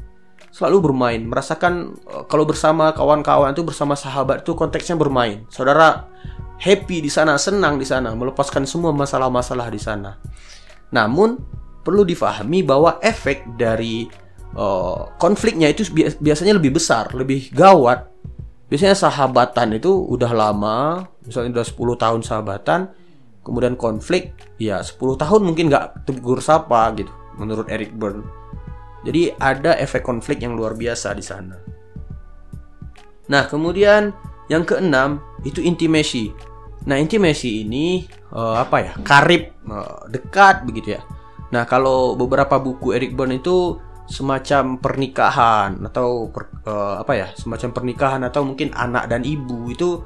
Selalu bermain, merasakan uh, kalau bersama kawan-kawan itu bersama sahabat itu konteksnya bermain. Saudara happy di sana, senang di sana, melepaskan semua masalah-masalah di sana. Namun perlu difahami bahwa efek dari uh, konfliknya itu biasanya lebih besar, lebih gawat. Biasanya sahabatan itu udah lama, misalnya udah 10 tahun sahabatan, kemudian konflik, ya 10 tahun mungkin nggak tegur sapa gitu, menurut Eric Berne. Jadi ada efek konflik yang luar biasa di sana. Nah, kemudian yang keenam itu intimacy. Nah, intimasi ini uh, apa ya? Karib, uh, dekat begitu ya. Nah, kalau beberapa buku Eric Berne itu semacam pernikahan atau per, uh, apa ya? Semacam pernikahan atau mungkin anak dan ibu itu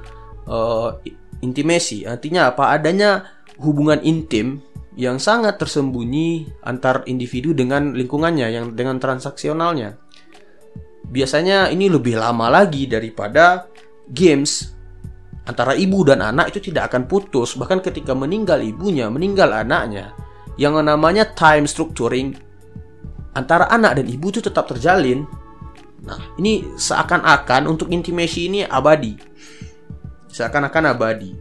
uh, intimasi. Artinya apa? Adanya hubungan intim yang sangat tersembunyi antar individu dengan lingkungannya yang dengan transaksionalnya. Biasanya ini lebih lama lagi daripada games antara ibu dan anak itu tidak akan putus bahkan ketika meninggal ibunya meninggal anaknya yang namanya time structuring antara anak dan ibu itu tetap terjalin. Nah ini seakan-akan untuk intimasi ini abadi. Seakan-akan abadi.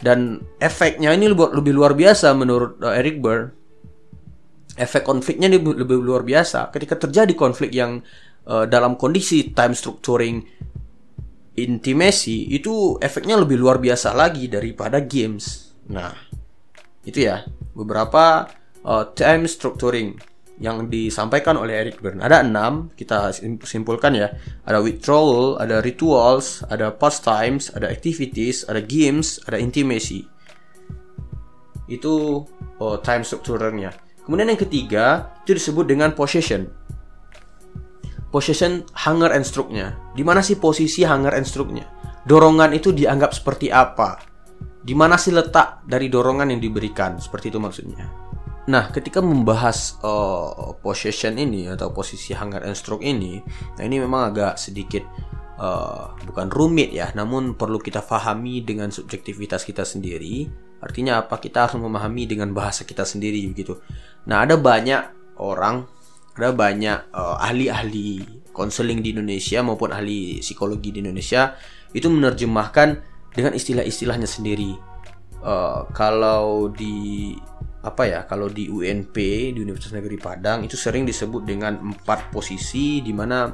Dan efeknya ini lebih luar biasa menurut uh, Eric Burr. Efek konfliknya ini lebih luar biasa ketika terjadi konflik yang uh, dalam kondisi time structuring intimasi itu efeknya lebih luar biasa lagi daripada games. Nah, itu ya beberapa uh, time structuring yang disampaikan oleh Eric Berne. Ada enam, kita simpulkan ya. Ada withdrawal, ada rituals, ada pastimes, ada activities, ada games, ada intimacy. Itu uh, time structurernya. Kemudian yang ketiga itu disebut dengan possession possession hunger and stroke-nya. Di mana sih posisi hunger and stroke-nya? Dorongan itu dianggap seperti apa? Di mana sih letak dari dorongan yang diberikan? Seperti itu maksudnya. Nah, ketika membahas uh, possession ini atau posisi hunger and stroke ini, nah ini memang agak sedikit uh, bukan rumit ya, namun perlu kita pahami dengan subjektivitas kita sendiri. Artinya apa? Kita harus memahami dengan bahasa kita sendiri begitu. Nah, ada banyak orang ada banyak uh, ahli-ahli konseling di Indonesia maupun ahli psikologi di Indonesia itu menerjemahkan dengan istilah-istilahnya sendiri. Uh, kalau di apa ya kalau di UNP di Universitas Negeri Padang itu sering disebut dengan empat posisi di mana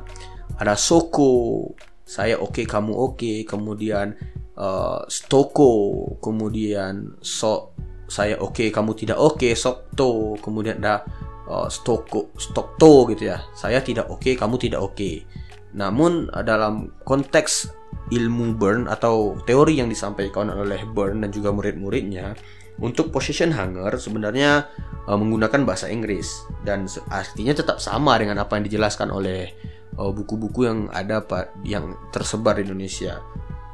ada soko saya oke okay, kamu oke okay, kemudian uh, stoko kemudian so saya oke okay, kamu tidak oke okay, sokto kemudian ada uh, stoko stokto gitu ya saya tidak oke okay, kamu tidak oke okay. namun dalam konteks ilmu Burn atau teori yang disampaikan oleh Burn dan juga murid-muridnya untuk position hanger sebenarnya uh, menggunakan bahasa Inggris dan artinya tetap sama dengan apa yang dijelaskan oleh uh, buku-buku yang ada pak yang tersebar di Indonesia.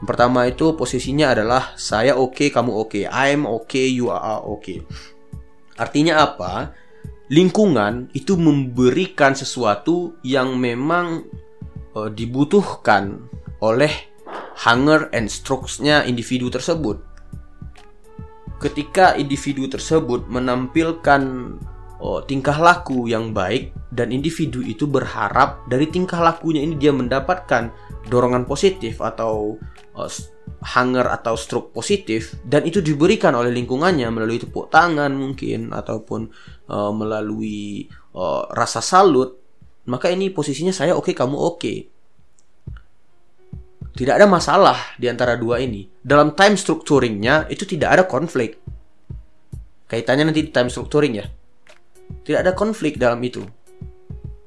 Yang pertama itu posisinya adalah saya oke, okay, kamu oke, okay. I'm okay, you are okay. Artinya apa? lingkungan itu memberikan sesuatu yang memang uh, dibutuhkan oleh hunger and strokes-nya individu tersebut. Ketika individu tersebut menampilkan uh, tingkah laku yang baik, dan individu itu berharap dari tingkah lakunya ini dia mendapatkan dorongan positif atau uh, hunger atau stroke positif dan itu diberikan oleh lingkungannya melalui tepuk tangan mungkin ataupun uh, melalui uh, rasa salut maka ini posisinya saya oke okay, kamu oke okay. Tidak ada masalah di antara dua ini dalam time structuringnya itu tidak ada konflik kaitannya nanti di time structuring ya tidak ada konflik dalam itu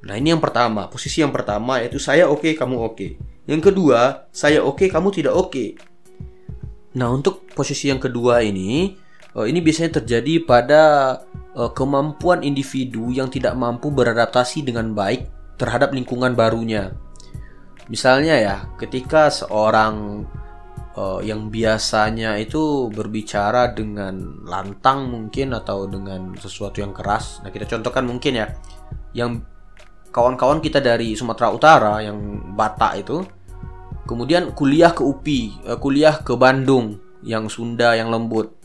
nah ini yang pertama posisi yang pertama yaitu saya oke okay, kamu oke okay. Yang kedua, saya oke, okay, kamu tidak oke. Okay. Nah, untuk posisi yang kedua ini, uh, ini biasanya terjadi pada uh, kemampuan individu yang tidak mampu beradaptasi dengan baik terhadap lingkungan barunya. Misalnya ya, ketika seorang uh, yang biasanya itu berbicara dengan lantang mungkin atau dengan sesuatu yang keras. Nah, kita contohkan mungkin ya, yang kawan-kawan kita dari Sumatera Utara yang Batak itu kemudian kuliah ke UPI, eh, kuliah ke Bandung yang Sunda yang lembut.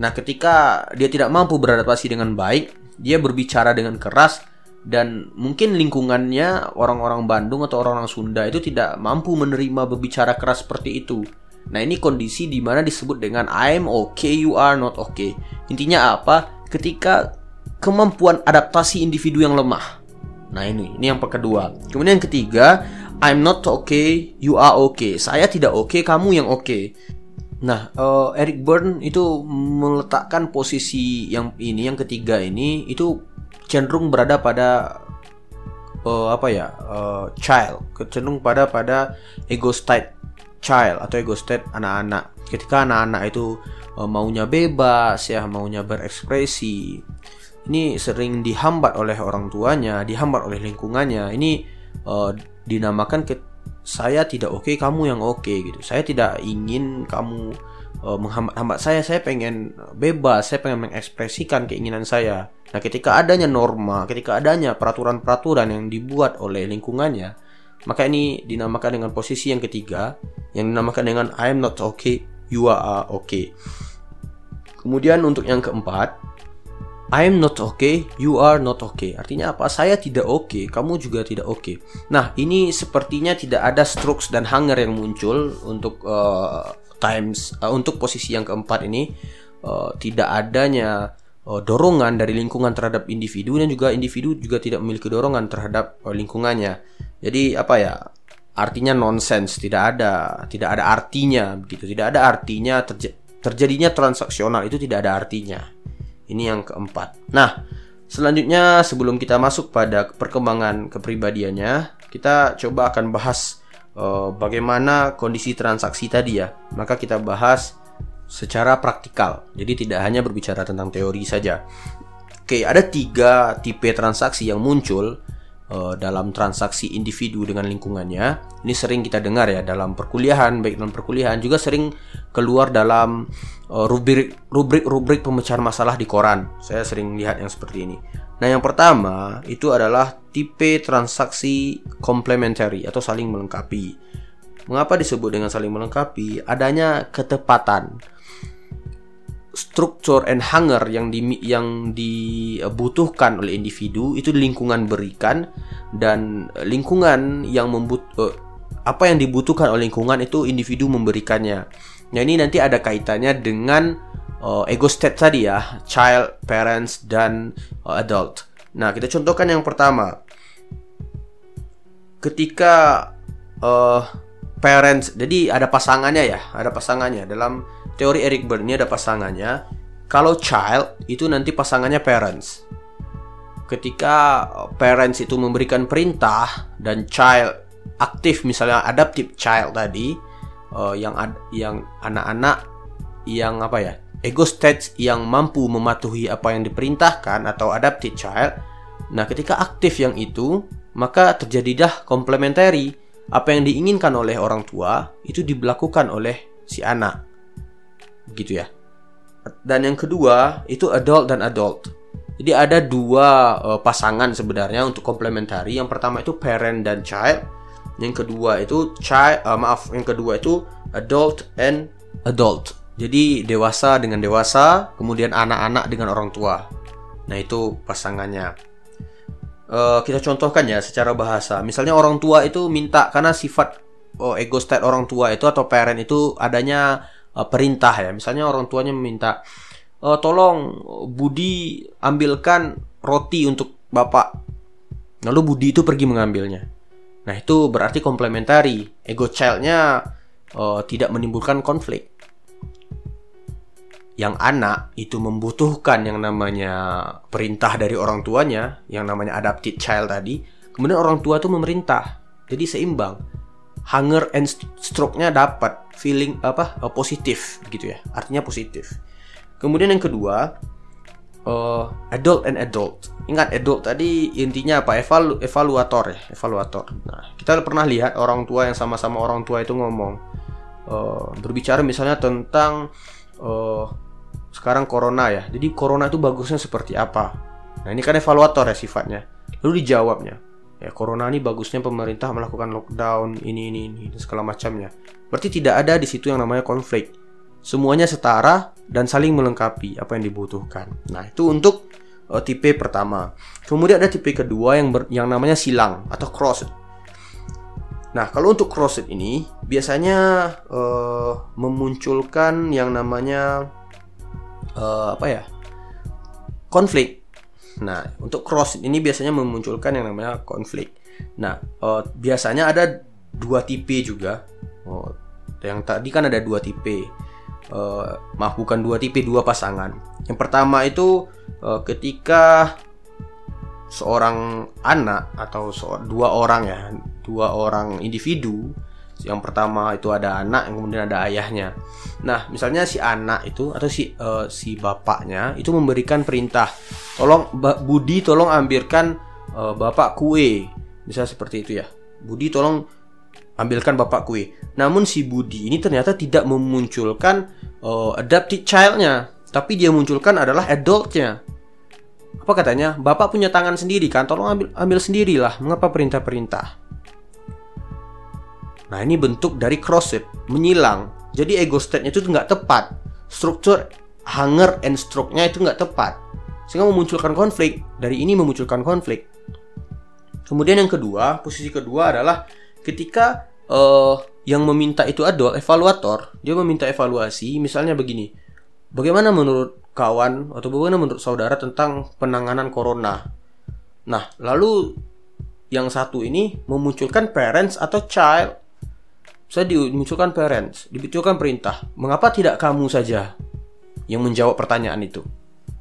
Nah, ketika dia tidak mampu beradaptasi dengan baik, dia berbicara dengan keras dan mungkin lingkungannya orang-orang Bandung atau orang-orang Sunda itu tidak mampu menerima berbicara keras seperti itu. Nah, ini kondisi di mana disebut dengan I'm okay, you are not okay. Intinya apa? Ketika kemampuan adaptasi individu yang lemah Nah ini, ini yang kedua. Kemudian yang ketiga, I'm not okay, you are okay. Saya tidak okay, kamu yang. Okay. Nah, uh, Eric Byrne itu meletakkan posisi yang ini, yang ketiga ini itu cenderung berada pada uh, apa ya, uh, child, cenderung pada pada ego state child atau ego state anak-anak. Ketika anak-anak itu uh, maunya bebas ya, maunya berekspresi, ini sering dihambat oleh orang tuanya, dihambat oleh lingkungannya. Ini uh, dinamakan ke saya tidak oke, okay, kamu yang oke okay, gitu. Saya tidak ingin kamu uh, menghambat-hambat saya. Saya pengen bebas, saya pengen mengekspresikan keinginan saya. Nah, ketika adanya norma, ketika adanya peraturan-peraturan yang dibuat oleh lingkungannya, maka ini dinamakan dengan posisi yang ketiga, yang dinamakan dengan I am not okay, you are okay. Kemudian untuk yang keempat, I'm not okay, you are not okay. Artinya apa? Saya tidak oke, okay, kamu juga tidak oke. Okay. Nah, ini sepertinya tidak ada strokes dan hunger yang muncul untuk uh, times uh, untuk posisi yang keempat ini uh, tidak adanya uh, dorongan dari lingkungan terhadap individu dan juga individu juga tidak memiliki dorongan terhadap uh, lingkungannya. Jadi apa ya? Artinya nonsense, tidak ada, tidak ada artinya begitu. Tidak ada artinya terj terjadinya transaksional itu tidak ada artinya. Ini yang keempat. Nah, selanjutnya sebelum kita masuk pada perkembangan kepribadiannya, kita coba akan bahas bagaimana kondisi transaksi tadi ya. Maka kita bahas secara praktikal. Jadi tidak hanya berbicara tentang teori saja. Oke, ada tiga tipe transaksi yang muncul uh, dalam transaksi individu dengan lingkungannya. Ini sering kita dengar ya dalam perkuliahan, baik dalam perkuliahan juga sering keluar dalam rubrik rubrik rubrik pemecahan masalah di koran. Saya sering lihat yang seperti ini. Nah, yang pertama itu adalah tipe transaksi complementary atau saling melengkapi. Mengapa disebut dengan saling melengkapi? Adanya ketepatan struktur and hunger yang di yang dibutuhkan oleh individu itu lingkungan berikan dan lingkungan yang membut uh, apa yang dibutuhkan oleh lingkungan itu individu memberikannya. Nah ini nanti ada kaitannya dengan uh, ego state tadi ya, child, parents dan uh, adult. Nah kita contohkan yang pertama, ketika uh, parents, jadi ada pasangannya ya, ada pasangannya dalam teori Eric Berne ada pasangannya. Kalau child itu nanti pasangannya parents. Ketika parents itu memberikan perintah dan child aktif misalnya adaptive child tadi uh, yang ad, yang anak-anak yang apa ya ego stage yang mampu mematuhi apa yang diperintahkan atau adaptive child. Nah, ketika aktif yang itu, maka terjadilah komplementari apa yang diinginkan oleh orang tua itu dilakukan oleh si anak gitu ya. Dan yang kedua itu adult dan adult. Jadi ada dua uh, pasangan sebenarnya untuk komplementari. Yang pertama itu parent dan child. Yang kedua itu child uh, maaf, yang kedua itu adult and adult. Jadi dewasa dengan dewasa, kemudian anak-anak dengan orang tua. Nah, itu pasangannya. uh, kita contohkan ya secara bahasa. Misalnya orang tua itu minta karena sifat oh, ego state orang tua itu atau parent itu adanya uh, perintah ya. Misalnya orang tuanya meminta uh, tolong Budi ambilkan roti untuk bapak. Lalu Budi itu pergi mengambilnya. Nah itu berarti komplementari. Ego childnya uh, tidak menimbulkan konflik yang anak itu membutuhkan yang namanya perintah dari orang tuanya, yang namanya adapted child tadi, kemudian orang tua itu memerintah. Jadi seimbang. Hunger and stroke-nya dapat feeling apa? Uh, positif gitu ya. Artinya positif. Kemudian yang kedua, uh, adult and adult. Ingat adult tadi intinya apa? Evalu evaluator ya, evaluator. Nah, kita pernah lihat orang tua yang sama-sama orang tua itu ngomong uh, berbicara misalnya tentang uh, sekarang corona ya. Jadi corona itu bagusnya seperti apa? Nah, ini kan evaluator ya sifatnya. Lalu dijawabnya, ya corona ini bagusnya pemerintah melakukan lockdown ini ini ini segala macamnya. Berarti tidak ada di situ yang namanya konflik. Semuanya setara dan saling melengkapi apa yang dibutuhkan. Nah, itu untuk uh, tipe pertama. Kemudian ada tipe kedua yang ber, yang namanya silang atau crossed. Nah, kalau untuk crossed ini biasanya uh, memunculkan yang namanya uh, apa ya konflik. Nah, untuk cross ini biasanya memunculkan yang namanya konflik. Nah, uh, biasanya ada dua tipe juga. Oh, yang tadi kan ada dua tipe. Uh, maaf bukan dua tipe, dua pasangan. Yang pertama itu uh, ketika seorang anak atau dua orang ya, dua orang individu yang pertama itu ada anak, yang kemudian ada ayahnya. Nah, misalnya si anak itu atau si uh, si bapaknya itu memberikan perintah, tolong Budi tolong ambilkan uh, bapak kue, bisa seperti itu ya. Budi tolong ambilkan bapak kue. Namun si Budi ini ternyata tidak memunculkan uh, adopted childnya, tapi dia munculkan adalah adultnya. Apa katanya? Bapak punya tangan sendiri kan, tolong ambil ambil sendirilah. Mengapa perintah-perintah? Nah ini bentuk dari crossed, menyilang. Jadi ego state-nya itu nggak tepat. Struktur hunger and stroke-nya itu nggak tepat. Sehingga memunculkan konflik. Dari ini memunculkan konflik. Kemudian yang kedua, posisi kedua adalah ketika uh, yang meminta itu adalah evaluator, dia meminta evaluasi, misalnya begini, bagaimana menurut kawan atau bagaimana menurut saudara tentang penanganan corona? Nah, lalu yang satu ini memunculkan parents atau child saya dimunculkan parents, dimunculkan perintah. Mengapa tidak kamu saja yang menjawab pertanyaan itu?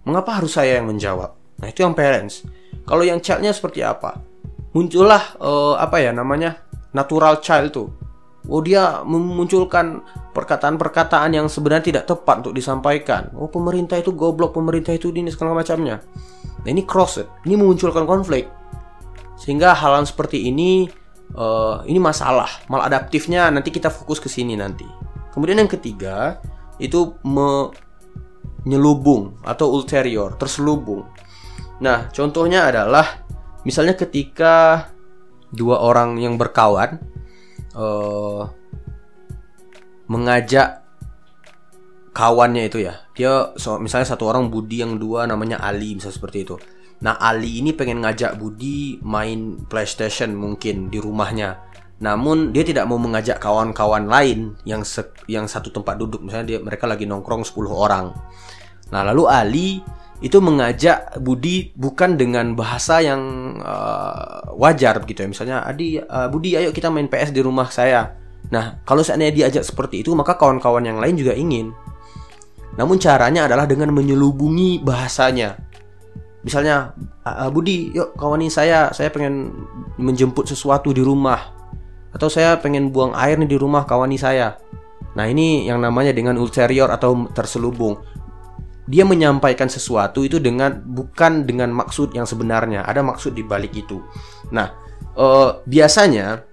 Mengapa harus saya yang menjawab? Nah, itu yang parents. Kalau yang childnya seperti apa? Muncullah uh, apa ya namanya? Natural child tuh. Oh dia memunculkan perkataan-perkataan yang sebenarnya tidak tepat untuk disampaikan. Oh pemerintah itu goblok, pemerintah itu ini segala macamnya. Nah ini cross, ini memunculkan konflik. Sehingga hal-hal seperti ini uh, ini masalah maladaptifnya nanti kita fokus ke sini nanti kemudian yang ketiga itu menyelubung atau ulterior terselubung nah contohnya adalah misalnya ketika dua orang yang berkawan uh, mengajak kawannya itu ya dia so, misalnya satu orang Budi yang dua namanya Ali misalnya seperti itu Nah Ali ini pengen ngajak Budi main PlayStation mungkin di rumahnya. Namun dia tidak mau mengajak kawan-kawan lain yang se yang satu tempat duduk misalnya dia mereka lagi nongkrong 10 orang. Nah lalu Ali itu mengajak Budi bukan dengan bahasa yang uh, wajar begitu ya. Misalnya Adi uh, Budi ayo kita main PS di rumah saya. Nah kalau seandainya diajak seperti itu maka kawan-kawan yang lain juga ingin. Namun caranya adalah dengan menyelubungi bahasanya misalnya Budi yuk kawani saya saya pengen menjemput sesuatu di rumah atau saya pengen buang air nih di rumah kawani saya nah ini yang namanya dengan ulterior atau terselubung dia menyampaikan sesuatu itu dengan bukan dengan maksud yang sebenarnya ada maksud di balik itu nah uh, biasanya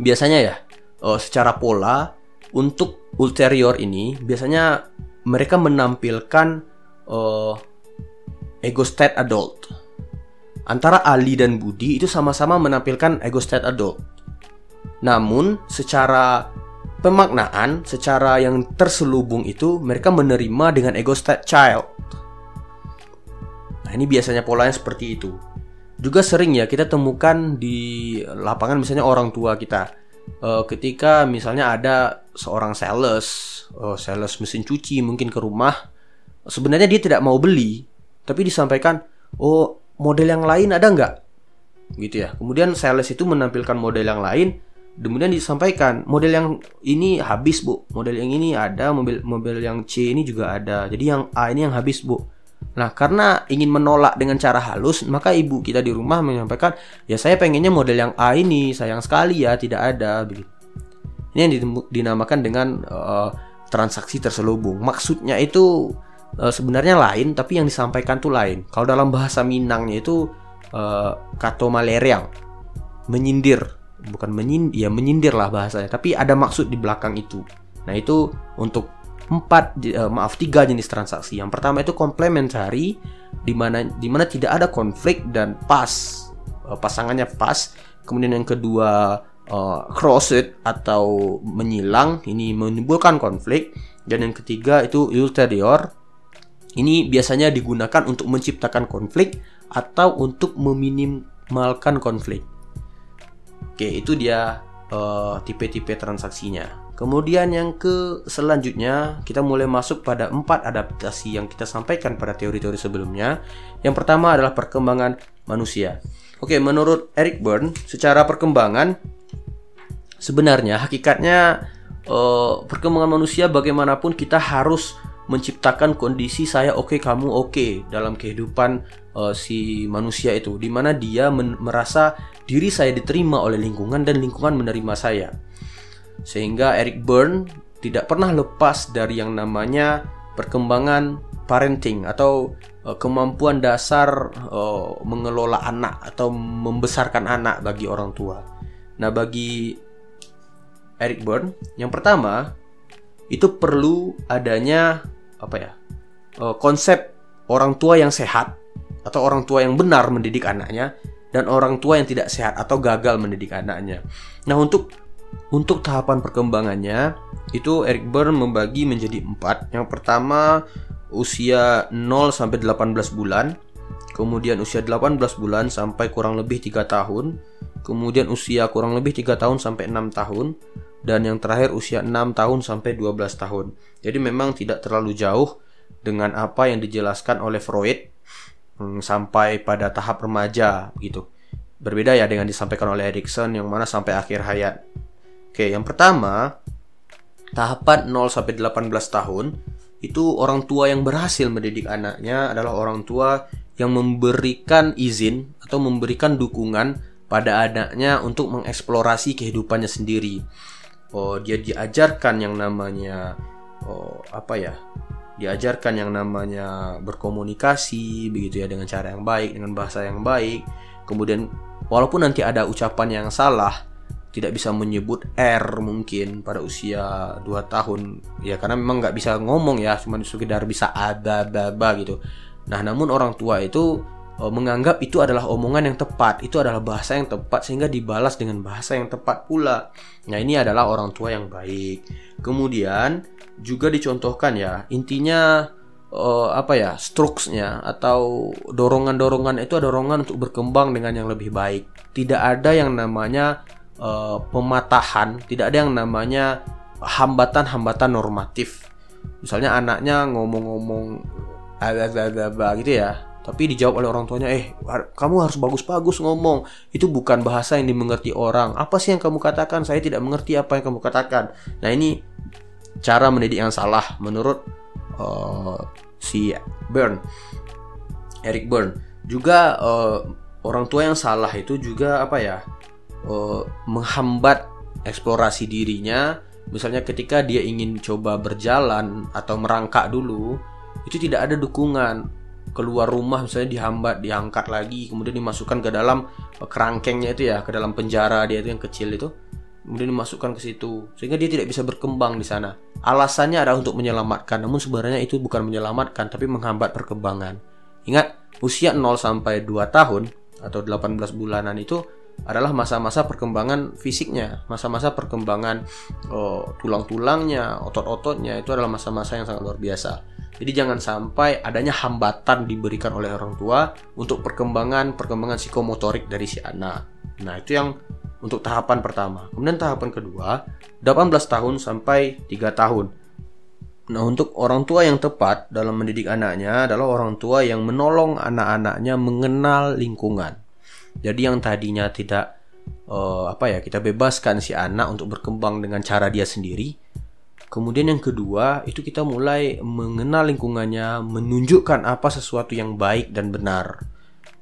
biasanya ya uh, secara pola untuk ulterior ini biasanya mereka menampilkan uh, ego state adult. Antara Ali dan Budi itu sama-sama menampilkan ego state adult. Namun secara pemaknaan, secara yang terselubung itu mereka menerima dengan ego state child. Nah, ini biasanya polanya seperti itu. juga sering ya kita temukan di lapangan misalnya orang tua kita uh, ketika misalnya ada seorang sales, uh, sales mesin cuci mungkin ke rumah, sebenarnya dia tidak mau beli, tapi disampaikan, oh model yang lain ada nggak? Gitu ya. Kemudian sales itu menampilkan model yang lain, kemudian disampaikan model yang ini habis bu, model yang ini ada, mobil mobil yang C ini juga ada, jadi yang A ini yang habis bu. Nah, karena ingin menolak dengan cara halus, maka ibu kita di rumah menyampaikan, "Ya, saya pengennya model yang A ini, sayang sekali ya tidak ada." begitu. Ini yang dinamakan dengan uh, transaksi terselubung. Maksudnya itu uh, sebenarnya lain, tapi yang disampaikan tuh lain. Kalau dalam bahasa Minangnya itu uh, kato maleriang, menyindir, bukan menyindir, ya menyindir lah bahasanya. Tapi ada maksud di belakang itu. Nah itu untuk empat uh, maaf tiga jenis transaksi. Yang pertama itu komplementari di mana di mana tidak ada konflik dan pas uh, pasangannya pas. Kemudian yang kedua uh, crossed atau menyilang ini menimbulkan konflik dan yang ketiga itu ulterior ini biasanya digunakan untuk menciptakan konflik atau untuk meminimalkan konflik. Oke, itu dia tipe-tipe uh, transaksinya. Kemudian yang ke selanjutnya kita mulai masuk pada empat adaptasi yang kita sampaikan pada teori-teori sebelumnya. Yang pertama adalah perkembangan manusia. Oke, menurut Eric Byrne, secara perkembangan sebenarnya hakikatnya eh, perkembangan manusia bagaimanapun kita harus menciptakan kondisi saya oke okay, kamu oke okay, dalam kehidupan uh, si manusia itu di mana dia merasa diri saya diterima oleh lingkungan dan lingkungan menerima saya sehingga Eric Byrne tidak pernah lepas dari yang namanya perkembangan parenting atau uh, kemampuan dasar uh, mengelola anak atau membesarkan anak bagi orang tua. Nah, bagi Eric Byrne, yang pertama itu perlu adanya apa ya? Konsep orang tua yang sehat atau orang tua yang benar mendidik anaknya dan orang tua yang tidak sehat atau gagal mendidik anaknya. Nah, untuk untuk tahapan perkembangannya, itu Eric Byrne membagi menjadi empat. Yang pertama usia 0 sampai 18 bulan, kemudian usia 18 bulan sampai kurang lebih 3 tahun, kemudian usia kurang lebih 3 tahun sampai 6 tahun, dan yang terakhir usia 6 tahun sampai 12 tahun. Jadi memang tidak terlalu jauh dengan apa yang dijelaskan oleh Freud sampai pada tahap remaja gitu. Berbeda ya dengan disampaikan oleh Erikson yang mana sampai akhir hayat. Oke, yang pertama, tahapan 0 sampai 18 tahun itu orang tua yang berhasil mendidik anaknya adalah orang tua yang memberikan izin atau memberikan dukungan pada anaknya untuk mengeksplorasi kehidupannya sendiri. Oh, dia diajarkan yang namanya oh, apa ya? Diajarkan yang namanya berkomunikasi begitu ya dengan cara yang baik, dengan bahasa yang baik. Kemudian walaupun nanti ada ucapan yang salah, tidak bisa menyebut R mungkin pada usia 2 tahun ya karena memang nggak bisa ngomong ya cuma sekedar bisa ada baba gitu nah namun orang tua itu menganggap itu adalah omongan yang tepat. Itu adalah bahasa yang tepat sehingga dibalas dengan bahasa yang tepat pula. Nah ini adalah orang tua yang baik. Kemudian juga dicontohkan ya intinya uh, apa ya struknya atau dorongan-dorongan itu ada dorongan untuk berkembang dengan yang lebih baik. Tidak ada yang namanya uh, pematahan, tidak ada yang namanya hambatan-hambatan normatif. Misalnya anaknya ngomong-ngomong gitu ya, tapi dijawab oleh orang tuanya, eh kamu harus bagus-bagus ngomong. Itu bukan bahasa yang dimengerti orang. Apa sih yang kamu katakan? Saya tidak mengerti apa yang kamu katakan. Nah ini cara mendidik yang salah menurut uh, si Burn, Eric Burn. Juga uh, orang tua yang salah itu juga apa ya? uh, menghambat eksplorasi dirinya misalnya ketika dia ingin coba berjalan atau merangkak dulu itu tidak ada dukungan keluar rumah misalnya dihambat diangkat lagi kemudian dimasukkan ke dalam kerangkengnya itu ya ke dalam penjara dia itu yang kecil itu kemudian dimasukkan ke situ sehingga dia tidak bisa berkembang di sana alasannya adalah untuk menyelamatkan namun sebenarnya itu bukan menyelamatkan tapi menghambat perkembangan ingat usia 0 sampai 2 tahun atau 18 bulanan itu adalah masa-masa perkembangan fisiknya, masa-masa perkembangan oh, tulang-tulangnya, otot-ototnya itu adalah masa-masa yang sangat luar biasa. Jadi jangan sampai adanya hambatan diberikan oleh orang tua untuk perkembangan perkembangan psikomotorik dari si anak. Nah, itu yang untuk tahapan pertama. Kemudian tahapan kedua, 18 tahun sampai 3 tahun. Nah, untuk orang tua yang tepat dalam mendidik anaknya adalah orang tua yang menolong anak-anaknya mengenal lingkungan. Jadi yang tadinya tidak uh, apa ya, kita bebaskan si anak untuk berkembang dengan cara dia sendiri, Kemudian yang kedua, itu kita mulai mengenal lingkungannya, menunjukkan apa sesuatu yang baik dan benar.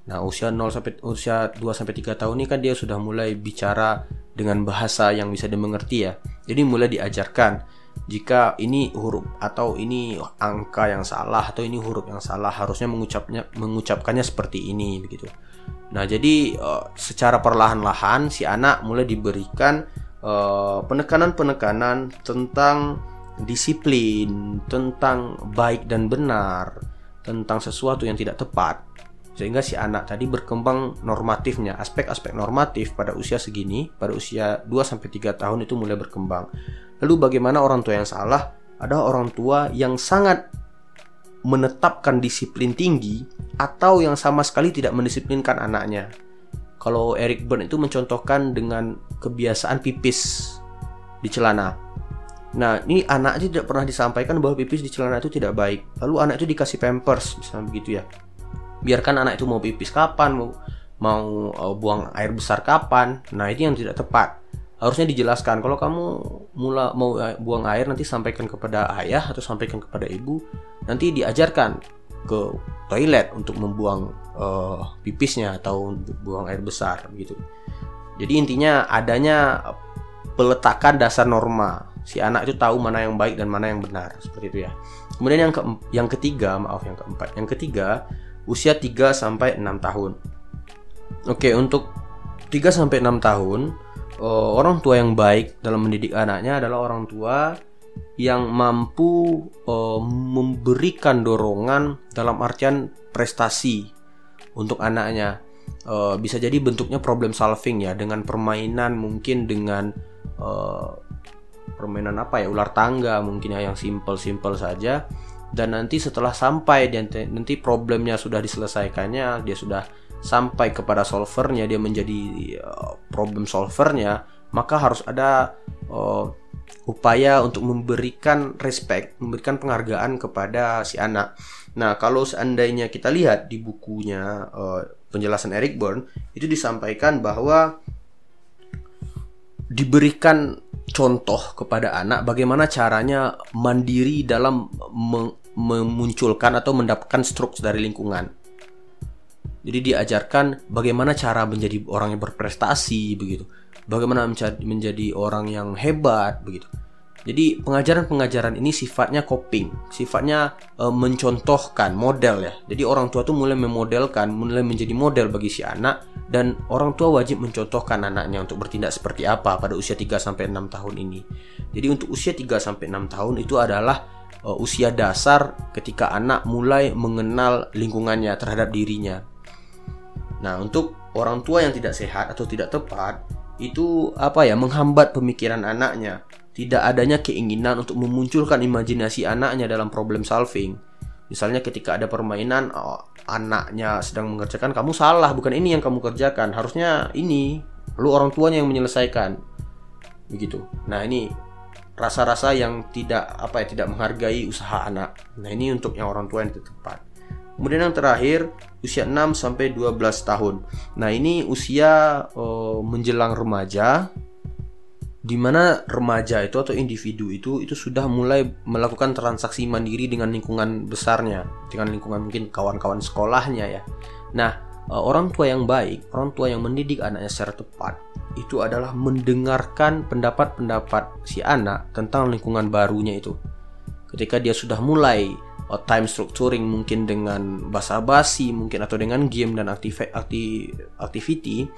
Nah, usia 0 sampai usia 2 sampai 3 tahun ini kan dia sudah mulai bicara dengan bahasa yang bisa dimengerti ya. Jadi mulai diajarkan jika ini huruf atau ini angka yang salah atau ini huruf yang salah harusnya mengucapnya mengucapkannya seperti ini begitu. Nah, jadi uh, secara perlahan-lahan si anak mulai diberikan Eh, penekanan-penekanan tentang disiplin, tentang baik dan benar, tentang sesuatu yang tidak tepat. Sehingga si anak tadi berkembang normatifnya, aspek-aspek normatif pada usia segini, pada usia 2 sampai 3 tahun itu mulai berkembang. Lalu bagaimana orang tua yang salah? Ada orang tua yang sangat menetapkan disiplin tinggi atau yang sama sekali tidak mendisiplinkan anaknya kalau Eric Berne itu mencontohkan dengan kebiasaan pipis di celana. Nah, ini anak itu tidak pernah disampaikan bahwa pipis di celana itu tidak baik. Lalu anak itu dikasih pampers, misalnya begitu ya. Biarkan anak itu mau pipis kapan, mau mau uh, buang air besar kapan. Nah, itu yang tidak tepat. Harusnya dijelaskan kalau kamu mula mau uh, buang air nanti sampaikan kepada ayah atau sampaikan kepada ibu. Nanti diajarkan ke toilet untuk membuang uh, pipisnya atau buang air besar gitu. Jadi intinya adanya peletakan dasar norma. Si anak itu tahu mana yang baik dan mana yang benar seperti itu ya. Kemudian yang ke yang ketiga, maaf yang keempat. Yang ketiga, usia 3 sampai 6 tahun. Oke, untuk 3 sampai 6 tahun, uh, orang tua yang baik dalam mendidik anaknya adalah orang tua yang mampu uh, memberikan dorongan dalam artian prestasi untuk anaknya. Uh, bisa jadi bentuknya problem solving ya dengan permainan mungkin dengan uh, permainan apa ya ular tangga mungkin ya yang simple-simple saja dan nanti setelah sampai dan nanti problemnya sudah diselesaikannya dia sudah sampai kepada solvernya dia menjadi uh, problem solvernya maka harus ada uh, upaya untuk memberikan respect, memberikan penghargaan kepada si anak. Nah, kalau seandainya kita lihat di bukunya uh, penjelasan Eric Byrne itu disampaikan bahwa diberikan contoh kepada anak bagaimana caranya mandiri dalam memunculkan atau mendapatkan struktur dari lingkungan. Jadi diajarkan bagaimana cara menjadi orang yang berprestasi begitu bagaimana menjadi orang yang hebat begitu. Jadi pengajaran-pengajaran ini sifatnya coping, sifatnya e, mencontohkan model ya. Jadi orang tua tuh mulai memodelkan, mulai menjadi model bagi si anak dan orang tua wajib mencontohkan anaknya untuk bertindak seperti apa pada usia 3 sampai 6 tahun ini. Jadi untuk usia 3 sampai 6 tahun itu adalah e, usia dasar ketika anak mulai mengenal lingkungannya terhadap dirinya. Nah, untuk orang tua yang tidak sehat atau tidak tepat, itu apa ya menghambat pemikiran anaknya tidak adanya keinginan untuk memunculkan imajinasi anaknya dalam problem solving. Misalnya ketika ada permainan oh, anaknya sedang mengerjakan kamu salah bukan ini yang kamu kerjakan. Harusnya ini lu orang tuanya yang menyelesaikan. Begitu. Nah ini rasa-rasa yang tidak apa ya tidak menghargai usaha anak. Nah ini untuk yang orang tua yang tepat. Kemudian yang terakhir usia 6 sampai 12 tahun. Nah, ini usia uh, menjelang remaja di mana remaja itu atau individu itu itu sudah mulai melakukan transaksi mandiri dengan lingkungan besarnya, dengan lingkungan mungkin kawan-kawan sekolahnya ya. Nah, uh, orang tua yang baik, orang tua yang mendidik anaknya secara tepat itu adalah mendengarkan pendapat-pendapat si anak tentang lingkungan barunya itu. Ketika dia sudah mulai uh, time structuring mungkin dengan basa-basi mungkin atau dengan game dan aktif akti activity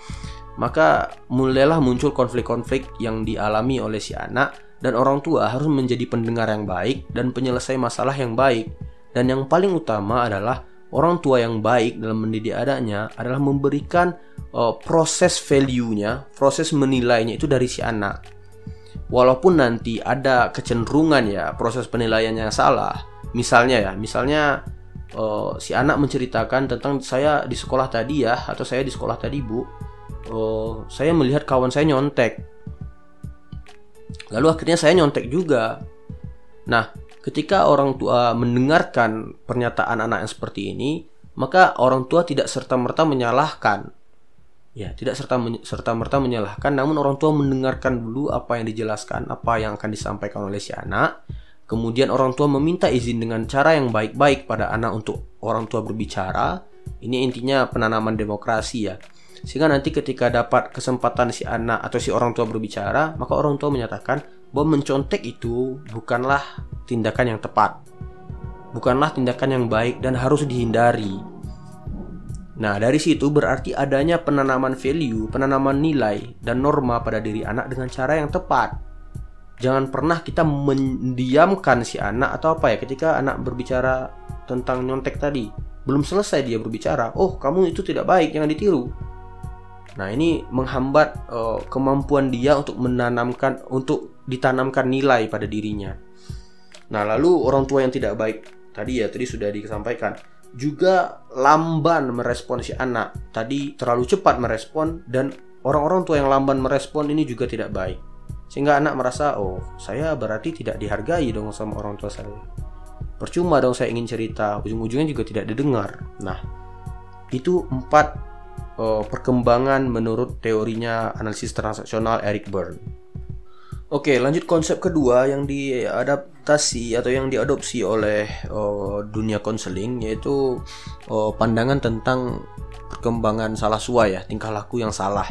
maka mulailah muncul konflik-konflik yang dialami oleh si anak dan orang tua harus menjadi pendengar yang baik dan penyelesai masalah yang baik. Dan yang paling utama adalah orang tua yang baik dalam mendidik anaknya adalah memberikan uh, proses value-nya, proses menilainya itu dari si anak. Walaupun nanti ada kecenderungan ya proses penilaiannya salah, misalnya ya misalnya uh, si anak menceritakan tentang saya di sekolah tadi ya atau saya di sekolah tadi bu uh, saya melihat kawan saya nyontek. Lalu akhirnya saya nyontek juga. Nah ketika orang tua mendengarkan pernyataan anak yang seperti ini maka orang tua tidak serta merta menyalahkan. Ya tidak serta serta merta menyalahkan namun orang tua mendengarkan dulu apa yang dijelaskan apa yang akan disampaikan oleh si anak. Kemudian orang tua meminta izin dengan cara yang baik-baik pada anak untuk orang tua berbicara. Ini intinya penanaman demokrasi ya sehingga nanti ketika dapat kesempatan si anak atau si orang tua berbicara maka orang tua menyatakan bahwa mencontek itu bukanlah tindakan yang tepat bukanlah tindakan yang baik dan harus dihindari Nah, dari situ berarti adanya penanaman value, penanaman nilai dan norma pada diri anak dengan cara yang tepat. Jangan pernah kita mendiamkan si anak atau apa ya ketika anak berbicara tentang nyontek tadi. Belum selesai dia berbicara, "Oh, kamu itu tidak baik, jangan ditiru." Nah, ini menghambat uh, kemampuan dia untuk menanamkan untuk ditanamkan nilai pada dirinya. Nah, lalu orang tua yang tidak baik tadi ya tadi sudah disampaikan juga lamban merespon si anak. Tadi terlalu cepat merespon dan orang-orang tua yang lamban merespon ini juga tidak baik. Sehingga anak merasa, oh saya berarti tidak dihargai dong sama orang tua saya. Percuma dong saya ingin cerita, ujung-ujungnya juga tidak didengar. Nah, itu empat uh, perkembangan menurut teorinya analisis transaksional Eric Berne. Oke, lanjut konsep kedua yang diadaptasi atau yang diadopsi oleh uh, dunia konseling yaitu uh, pandangan tentang perkembangan salah sua ya, tingkah laku yang salah.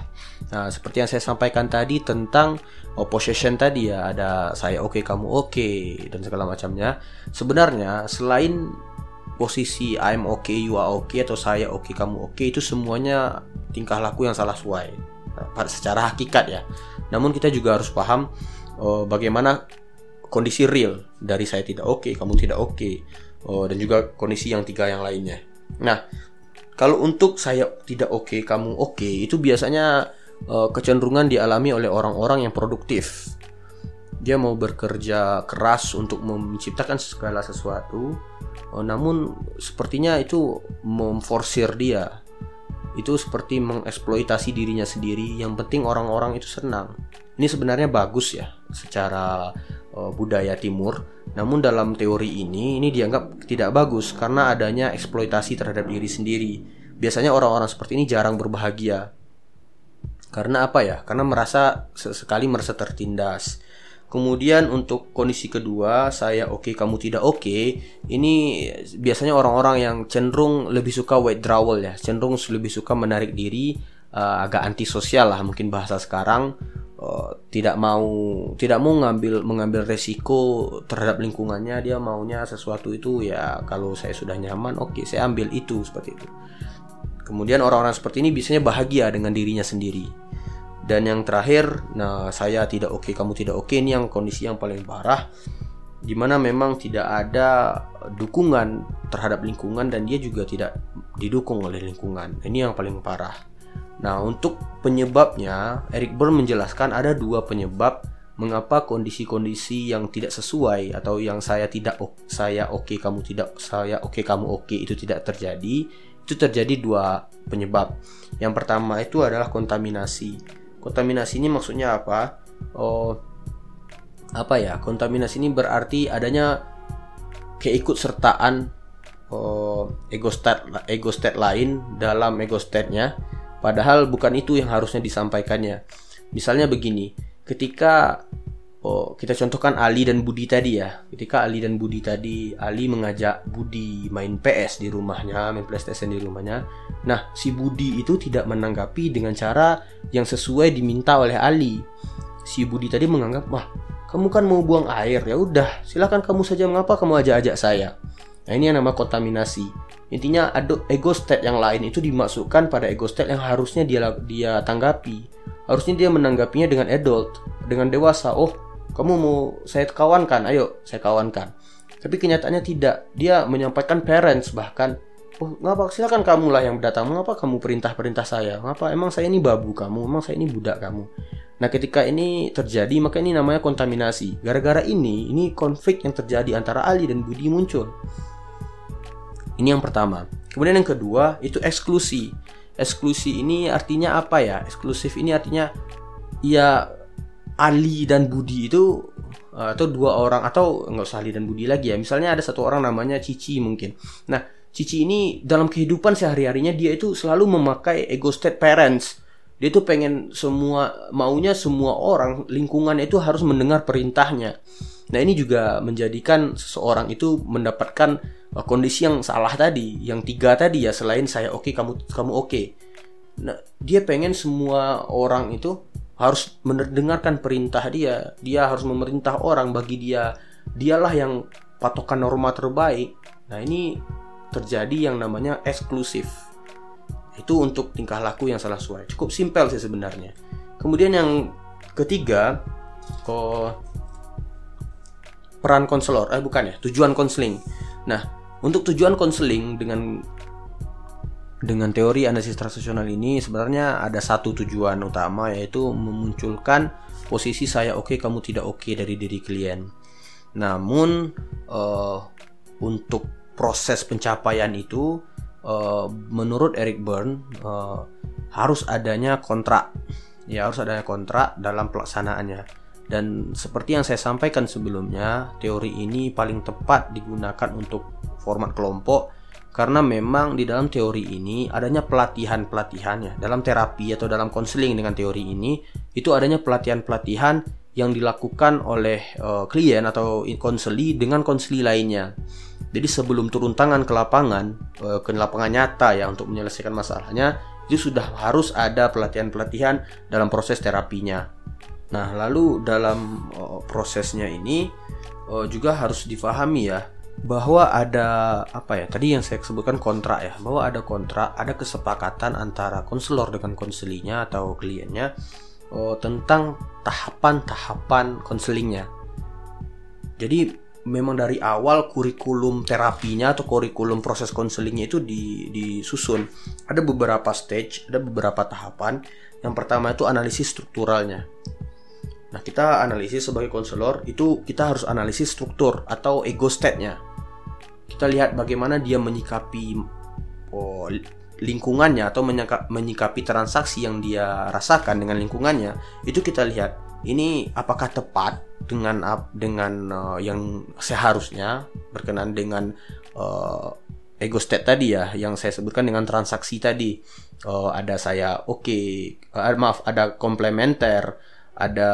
Nah, seperti yang saya sampaikan tadi tentang uh, possession tadi ya, ada saya oke okay, kamu oke okay, dan segala macamnya. Sebenarnya selain posisi I'm okay, you are okay atau saya okay, kamu okay, itu semuanya tingkah laku yang salah suai. Nah, secara hakikat ya namun kita juga harus paham uh, bagaimana kondisi real dari saya tidak oke, okay, kamu tidak oke, okay, uh, dan juga kondisi yang tiga yang lainnya. Nah, kalau untuk saya tidak oke, okay, kamu oke, okay, itu biasanya uh, kecenderungan dialami oleh orang-orang yang produktif. Dia mau bekerja keras untuk menciptakan segala sesuatu, uh, namun sepertinya itu memforsir dia. Itu seperti mengeksploitasi dirinya sendiri. Yang penting orang-orang itu senang. Ini sebenarnya bagus ya secara uh, budaya timur. Namun dalam teori ini ini dianggap tidak bagus karena adanya eksploitasi terhadap diri sendiri. Biasanya orang-orang seperti ini jarang berbahagia. Karena apa ya? Karena merasa sekali merasa tertindas Kemudian untuk kondisi kedua, saya oke, okay, kamu tidak oke. Okay, ini biasanya orang-orang yang cenderung lebih suka withdrawal ya, cenderung lebih suka menarik diri, uh, agak antisosial lah mungkin bahasa sekarang. Uh, tidak mau tidak mau ngambil mengambil resiko terhadap lingkungannya dia maunya sesuatu itu ya kalau saya sudah nyaman oke okay, saya ambil itu seperti itu kemudian orang-orang seperti ini biasanya bahagia dengan dirinya sendiri dan yang terakhir nah saya tidak oke okay, kamu tidak oke okay, ini yang kondisi yang paling parah di mana memang tidak ada dukungan terhadap lingkungan dan dia juga tidak didukung oleh lingkungan. Ini yang paling parah. Nah untuk penyebabnya Eric Berne menjelaskan ada dua penyebab mengapa kondisi-kondisi yang tidak sesuai atau yang saya tidak saya oke okay, kamu tidak saya oke okay, kamu oke okay, itu tidak terjadi. Itu terjadi dua penyebab. Yang pertama itu adalah kontaminasi Kontaminasi ini maksudnya apa? Oh, apa ya? Kontaminasi ini berarti adanya keikutsertaan oh, egostat egostat lain dalam egostatnya, padahal bukan itu yang harusnya disampaikannya. Misalnya begini, ketika Oh, kita contohkan Ali dan Budi tadi ya. Ketika Ali dan Budi tadi, Ali mengajak Budi main PS di rumahnya, main PlayStation di rumahnya. Nah, si Budi itu tidak menanggapi dengan cara yang sesuai diminta oleh Ali. Si Budi tadi menganggap, "Wah, kamu kan mau buang air, ya udah, silakan kamu saja mengapa kamu ajak-ajak saya." Nah, ini yang nama kontaminasi. Intinya ada ego state yang lain itu dimasukkan pada ego state yang harusnya dia dia tanggapi. Harusnya dia menanggapinya dengan adult, dengan dewasa. Oh, kamu mau saya kawankan ayo saya kawankan tapi kenyataannya tidak dia menyampaikan parents bahkan oh ngapa silakan kamu lah yang datang mengapa kamu perintah perintah saya ngapa emang saya ini babu kamu emang saya ini budak kamu Nah, ketika ini terjadi, maka ini namanya kontaminasi. Gara-gara ini, ini konflik yang terjadi antara Ali dan Budi muncul. Ini yang pertama. Kemudian yang kedua, itu eksklusi. Eksklusi ini artinya apa ya? Eksklusif ini artinya ya Ali dan Budi itu atau dua orang atau nggak usah Ali dan Budi lagi ya. Misalnya ada satu orang namanya Cici mungkin. Nah, Cici ini dalam kehidupan sehari-harinya dia itu selalu memakai ego state parents. Dia itu pengen semua maunya semua orang lingkungan itu harus mendengar perintahnya. Nah, ini juga menjadikan seseorang itu mendapatkan uh, kondisi yang salah tadi, yang tiga tadi ya selain saya oke okay, kamu kamu oke. Okay. Nah, dia pengen semua orang itu harus mendengarkan perintah dia. Dia harus memerintah orang bagi dia. Dialah yang patokan norma terbaik. Nah, ini terjadi yang namanya eksklusif. Itu untuk tingkah laku yang salah sesuai. Cukup simpel sih sebenarnya. Kemudian yang ketiga, oh, peran konselor. Eh bukan ya, tujuan konseling. Nah, untuk tujuan konseling dengan dengan teori analisis transaksional ini sebenarnya ada satu tujuan utama yaitu memunculkan posisi saya oke okay, kamu tidak oke okay dari diri klien. Namun uh, untuk proses pencapaian itu uh, menurut Eric Byrne uh, harus adanya kontrak ya harus adanya kontrak dalam pelaksanaannya dan seperti yang saya sampaikan sebelumnya teori ini paling tepat digunakan untuk format kelompok karena memang di dalam teori ini adanya pelatihan-pelatihannya dalam terapi atau dalam konseling dengan teori ini itu adanya pelatihan-pelatihan yang dilakukan oleh uh, klien atau konseli dengan konseli lainnya jadi sebelum turun tangan ke lapangan, eh, ke lapangan nyata ya untuk menyelesaikan masalahnya, itu sudah harus ada pelatihan-pelatihan dalam proses terapinya. Nah, lalu dalam eh, prosesnya ini eh, juga harus difahami ya bahwa ada apa ya tadi yang saya sebutkan kontrak ya bahwa ada kontrak ada kesepakatan antara konselor dengan konselinya atau kliennya oh, tentang tahapan-tahapan konselingnya jadi memang dari awal kurikulum terapinya atau kurikulum proses konselingnya itu disusun. Ada beberapa stage, ada beberapa tahapan. Yang pertama itu analisis strukturalnya. Nah, kita analisis sebagai konselor itu kita harus analisis struktur atau ego state-nya. Kita lihat bagaimana dia menyikapi oh, lingkungannya atau menyikapi transaksi yang dia rasakan dengan lingkungannya. Itu kita lihat ini apakah tepat dengan dengan uh, yang seharusnya berkenan dengan uh, ego state tadi ya yang saya sebutkan dengan transaksi tadi uh, ada saya oke okay, uh, maaf ada komplementer ada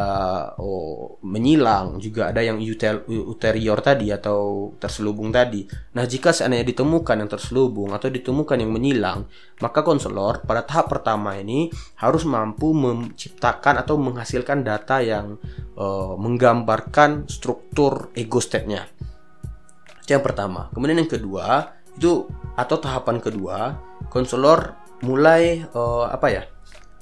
oh, menyilang, juga ada yang uter, uterior tadi atau terselubung tadi. Nah, jika seandainya ditemukan yang terselubung atau ditemukan yang menyilang, maka konselor pada tahap pertama ini harus mampu menciptakan atau menghasilkan data yang uh, menggambarkan struktur ego state-nya. Itu yang pertama. Kemudian yang kedua, itu atau tahapan kedua, konselor mulai uh, apa ya?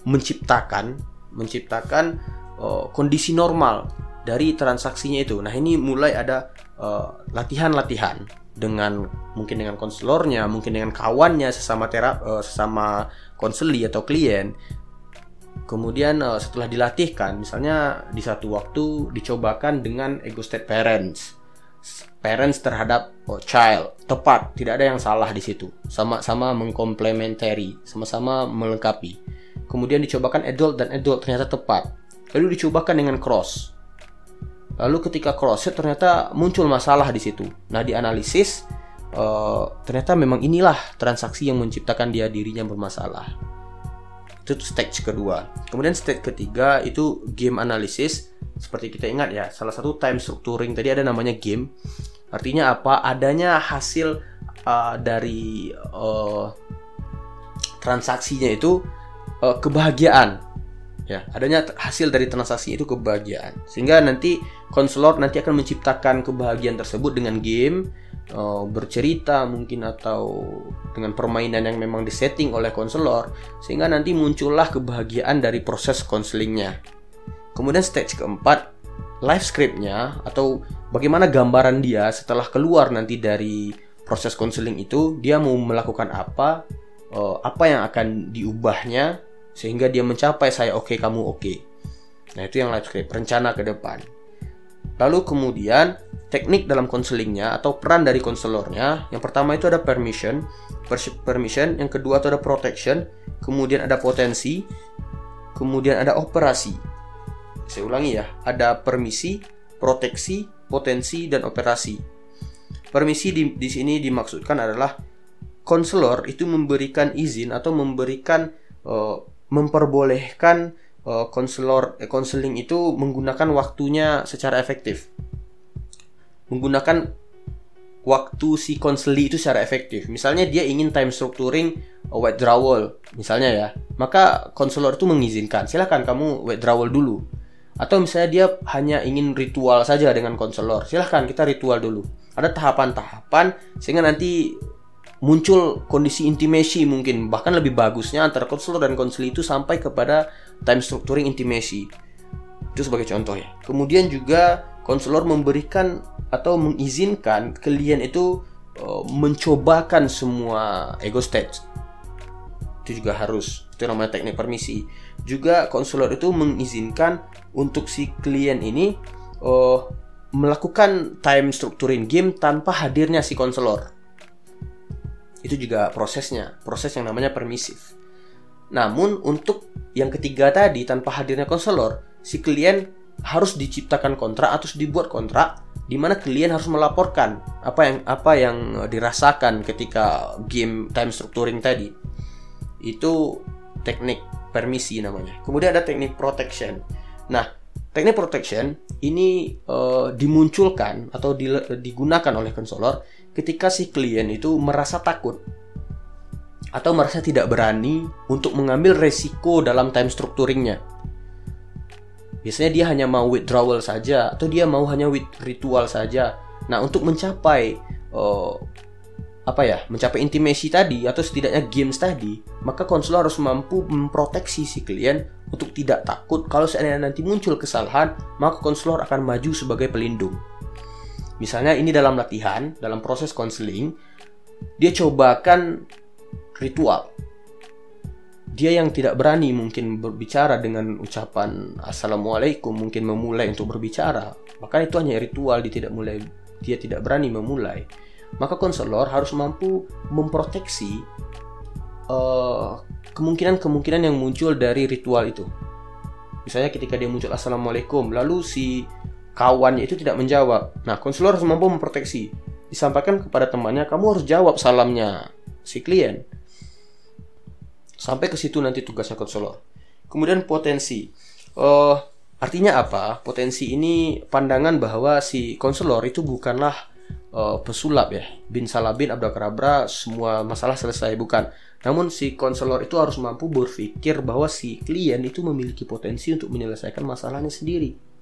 menciptakan menciptakan uh, kondisi normal dari transaksinya itu. Nah, ini mulai ada eh, latihan-latihan uh, dengan mungkin dengan konselornya, mungkin dengan kawannya sesama terap uh, sesama konseli atau klien. Kemudian uh, setelah dilatihkan, misalnya di satu waktu dicobakan dengan ego state parents. Parents terhadap oh, child tepat, tidak ada yang salah di situ. Sama-sama mengkomplementari, sama-sama melengkapi. Kemudian dicobakan adult dan adult ternyata tepat lalu dicobakan dengan cross. Lalu ketika cross ternyata muncul masalah di situ. Nah dianalisis uh, ternyata memang inilah transaksi yang menciptakan dia dirinya bermasalah. Itu stage kedua. Kemudian stage ketiga itu game analysis. Seperti kita ingat ya, salah satu time structuring tadi ada namanya game. Artinya apa? Adanya hasil uh, dari uh, transaksinya itu uh, kebahagiaan ya. Adanya hasil dari transaksi itu kebahagiaan. Sehingga nanti konselor nanti akan menciptakan kebahagiaan tersebut dengan game uh, bercerita mungkin atau dengan permainan yang memang disetting oleh konselor sehingga nanti muncullah kebahagiaan dari proses konselingnya. Kemudian stage keempat live scriptnya atau bagaimana gambaran dia setelah keluar nanti dari proses konseling itu dia mau melakukan apa uh, apa yang akan diubahnya sehingga dia mencapai saya oke okay, kamu oke okay. Nah, itu yang life script, rencana ke depan. Lalu kemudian teknik dalam konselingnya atau peran dari konselornya, yang pertama itu ada permission, permission, yang kedua itu ada protection, kemudian ada potensi, kemudian ada operasi. Saya ulangi ya, ada permisi, proteksi, potensi, dan operasi. Permisi di, di sini dimaksudkan adalah konselor itu memberikan izin atau memberikan uh, memperbolehkan uh, konselor eh, konseling itu menggunakan waktunya secara efektif. Menggunakan waktu si konseli itu secara efektif. Misalnya dia ingin time structuring uh, withdrawal misalnya ya. Maka konselor itu mengizinkan, silahkan kamu withdrawal dulu. Atau misalnya dia hanya ingin ritual saja dengan konselor, silahkan kita ritual dulu. Ada tahapan-tahapan sehingga nanti muncul kondisi intimasi mungkin. Bahkan lebih bagusnya antara konselor dan konseli itu sampai kepada time structuring intimasi itu sebagai contoh ya. Kemudian juga konselor memberikan atau mengizinkan klien itu uh, mencobakan semua ego state. Itu juga harus. Itu namanya teknik permisi. Juga konselor itu mengizinkan untuk si klien ini uh, melakukan time structuring game tanpa hadirnya si konselor itu juga prosesnya, proses yang namanya permisif. Namun untuk yang ketiga tadi tanpa hadirnya konselor, si klien harus diciptakan kontrak atau dibuat kontrak di mana klien harus melaporkan apa yang apa yang dirasakan ketika game time structuring tadi. Itu teknik permisi namanya. Kemudian ada teknik protection. Nah, teknik protection ini uh, dimunculkan atau digunakan oleh konselor ketika si klien itu merasa takut atau merasa tidak berani untuk mengambil resiko dalam time structuringnya. Biasanya dia hanya mau withdrawal saja atau dia mau hanya with ritual saja. Nah, untuk mencapai uh, apa ya, mencapai intimasi tadi atau setidaknya games tadi, maka konselor harus mampu memproteksi si klien untuk tidak takut kalau seandainya nanti muncul kesalahan, maka konselor akan maju sebagai pelindung. Misalnya ini dalam latihan, dalam proses konseling, dia cobakan ritual. Dia yang tidak berani mungkin berbicara dengan ucapan assalamualaikum, mungkin memulai untuk berbicara. Bahkan itu hanya ritual, dia tidak mulai, dia tidak berani memulai. Maka konselor harus mampu memproteksi eh, kemungkinan-kemungkinan yang muncul dari ritual itu. Misalnya ketika dia muncul assalamualaikum, lalu si kawannya itu tidak menjawab. Nah, konselor harus mampu memproteksi. Disampaikan kepada temannya, kamu harus jawab salamnya si klien. Sampai ke situ nanti tugasnya konselor. Kemudian potensi. Uh, artinya apa? Potensi ini pandangan bahwa si konselor itu bukanlah uh, pesulap ya. Bin salabin abdakadabra semua masalah selesai bukan. Namun si konselor itu harus mampu berpikir bahwa si klien itu memiliki potensi untuk menyelesaikan masalahnya sendiri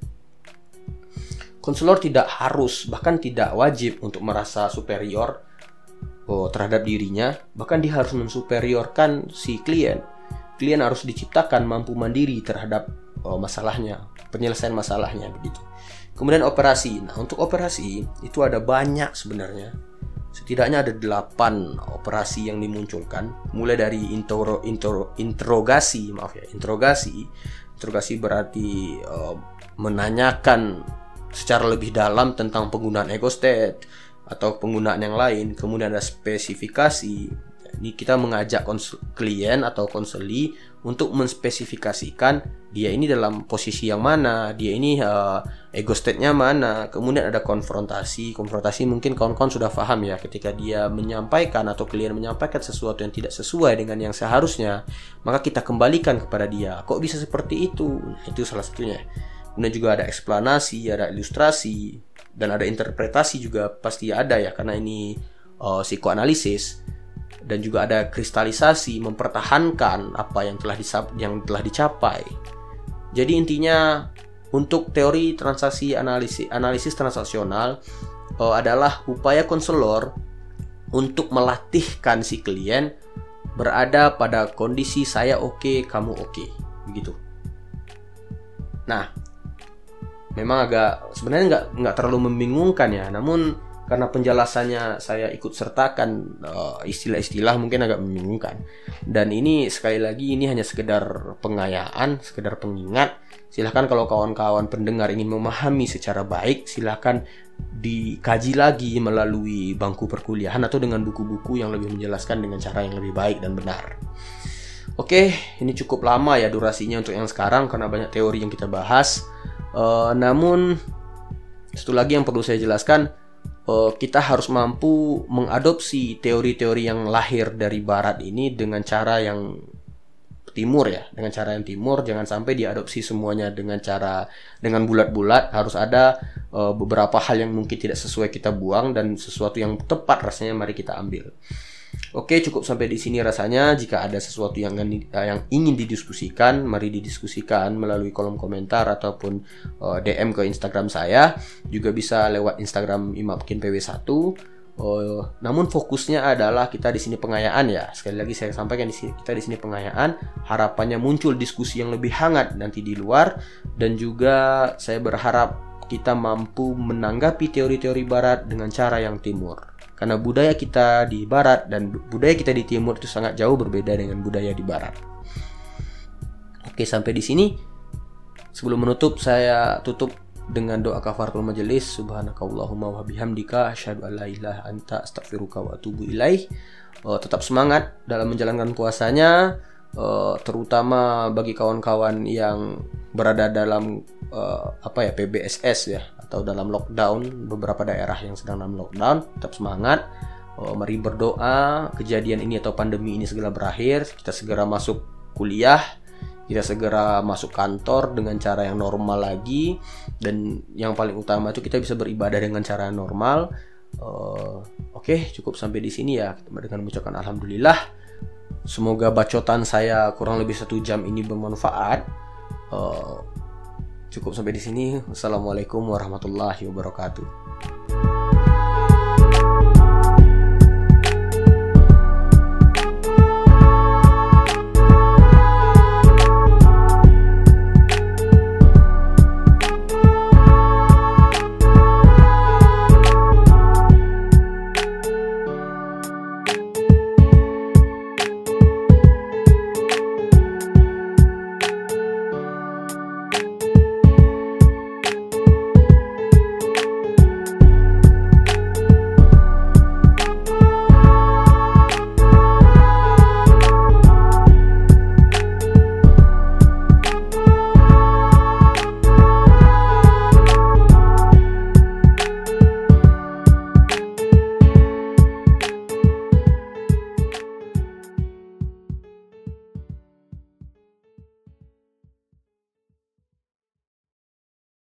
konselor tidak harus bahkan tidak wajib untuk merasa superior oh, terhadap dirinya. Bahkan dia harus mensuperiorkan si klien. Klien harus diciptakan mampu mandiri terhadap oh, masalahnya penyelesaian masalahnya begitu. Kemudian operasi. Nah untuk operasi itu ada banyak sebenarnya. Setidaknya ada delapan operasi yang dimunculkan. Mulai dari intro, intro, interogasi maaf ya interogasi. Interogasi berarti uh, menanyakan secara lebih dalam tentang penggunaan ego state atau penggunaan yang lain, kemudian ada spesifikasi. Ini kita mengajak klien atau konseli untuk menspesifikasikan dia ini dalam posisi yang mana, dia ini uh, ego state-nya mana. Kemudian ada konfrontasi. Konfrontasi mungkin kawan-kawan sudah paham ya ketika dia menyampaikan atau klien menyampaikan sesuatu yang tidak sesuai dengan yang seharusnya, maka kita kembalikan kepada dia. Kok bisa seperti itu? Nah, itu salah satunya. Kemudian juga ada eksplanasi, ada ilustrasi, dan ada interpretasi juga pasti ada ya karena ini uh, psikoanalisis dan juga ada kristalisasi mempertahankan apa yang telah disap, yang telah dicapai. Jadi intinya untuk teori transaksi analisis analisis transaksional uh, adalah upaya konselor untuk melatihkan si klien berada pada kondisi saya oke, okay, kamu oke, okay. begitu. Nah, memang agak sebenarnya nggak nggak terlalu membingungkan ya namun karena penjelasannya saya ikut sertakan uh, istilah-istilah mungkin agak membingungkan. Dan ini sekali lagi ini hanya sekedar pengayaan, sekedar pengingat. Silahkan kalau kawan-kawan pendengar ingin memahami secara baik, silahkan dikaji lagi melalui bangku perkuliahan atau dengan buku-buku yang lebih menjelaskan dengan cara yang lebih baik dan benar. Oke, ini cukup lama ya durasinya untuk yang sekarang karena banyak teori yang kita bahas. Uh, namun satu lagi yang perlu saya jelaskan, uh, kita harus mampu mengadopsi teori-teori yang lahir dari Barat ini dengan cara yang timur ya, dengan cara yang timur. Jangan sampai diadopsi semuanya dengan cara dengan bulat-bulat. Harus ada uh, beberapa hal yang mungkin tidak sesuai kita buang dan sesuatu yang tepat rasanya mari kita ambil. Oke, cukup sampai di sini rasanya. Jika ada sesuatu yang yang ingin didiskusikan, mari didiskusikan melalui kolom komentar ataupun uh, eh, DM ke Instagram saya. Juga bisa lewat Instagram Imapkin PW1. Uh, namun fokusnya adalah kita di sini pengayaan ya. Sekali lagi saya sampaikan di sini kita di sini pengayaan. Harapannya muncul diskusi yang lebih hangat nanti di luar dan juga saya berharap kita mampu menanggapi teori-teori barat dengan cara yang timur. Karena budaya kita di barat dan budaya kita di timur itu sangat jauh berbeda dengan budaya di barat. Oke, sampai di sini. Sebelum menutup, saya tutup dengan doa kafaratul majelis. Subhanakallahumma wa bihamdika asyhadu an la ilaha anta astaghfiruka wa atubu ilaih. Uh, tetap semangat dalam menjalankan puasanya, uh, terutama bagi kawan-kawan yang berada dalam uh, apa ya PBSS ya atau dalam lockdown beberapa daerah yang sedang dalam lockdown tetap semangat oh, mari berdoa kejadian ini atau pandemi ini segera berakhir kita segera masuk kuliah kita segera masuk kantor dengan cara yang normal lagi dan yang paling utama itu kita bisa beribadah dengan cara normal. Uh, oke okay, cukup sampai di sini ya dengan mengucapkan alhamdulillah. Semoga bacotan saya kurang lebih satu jam ini bermanfaat. Uh, Cukup sampai di sini. Wassalamualaikum warahmatullahi wabarakatuh.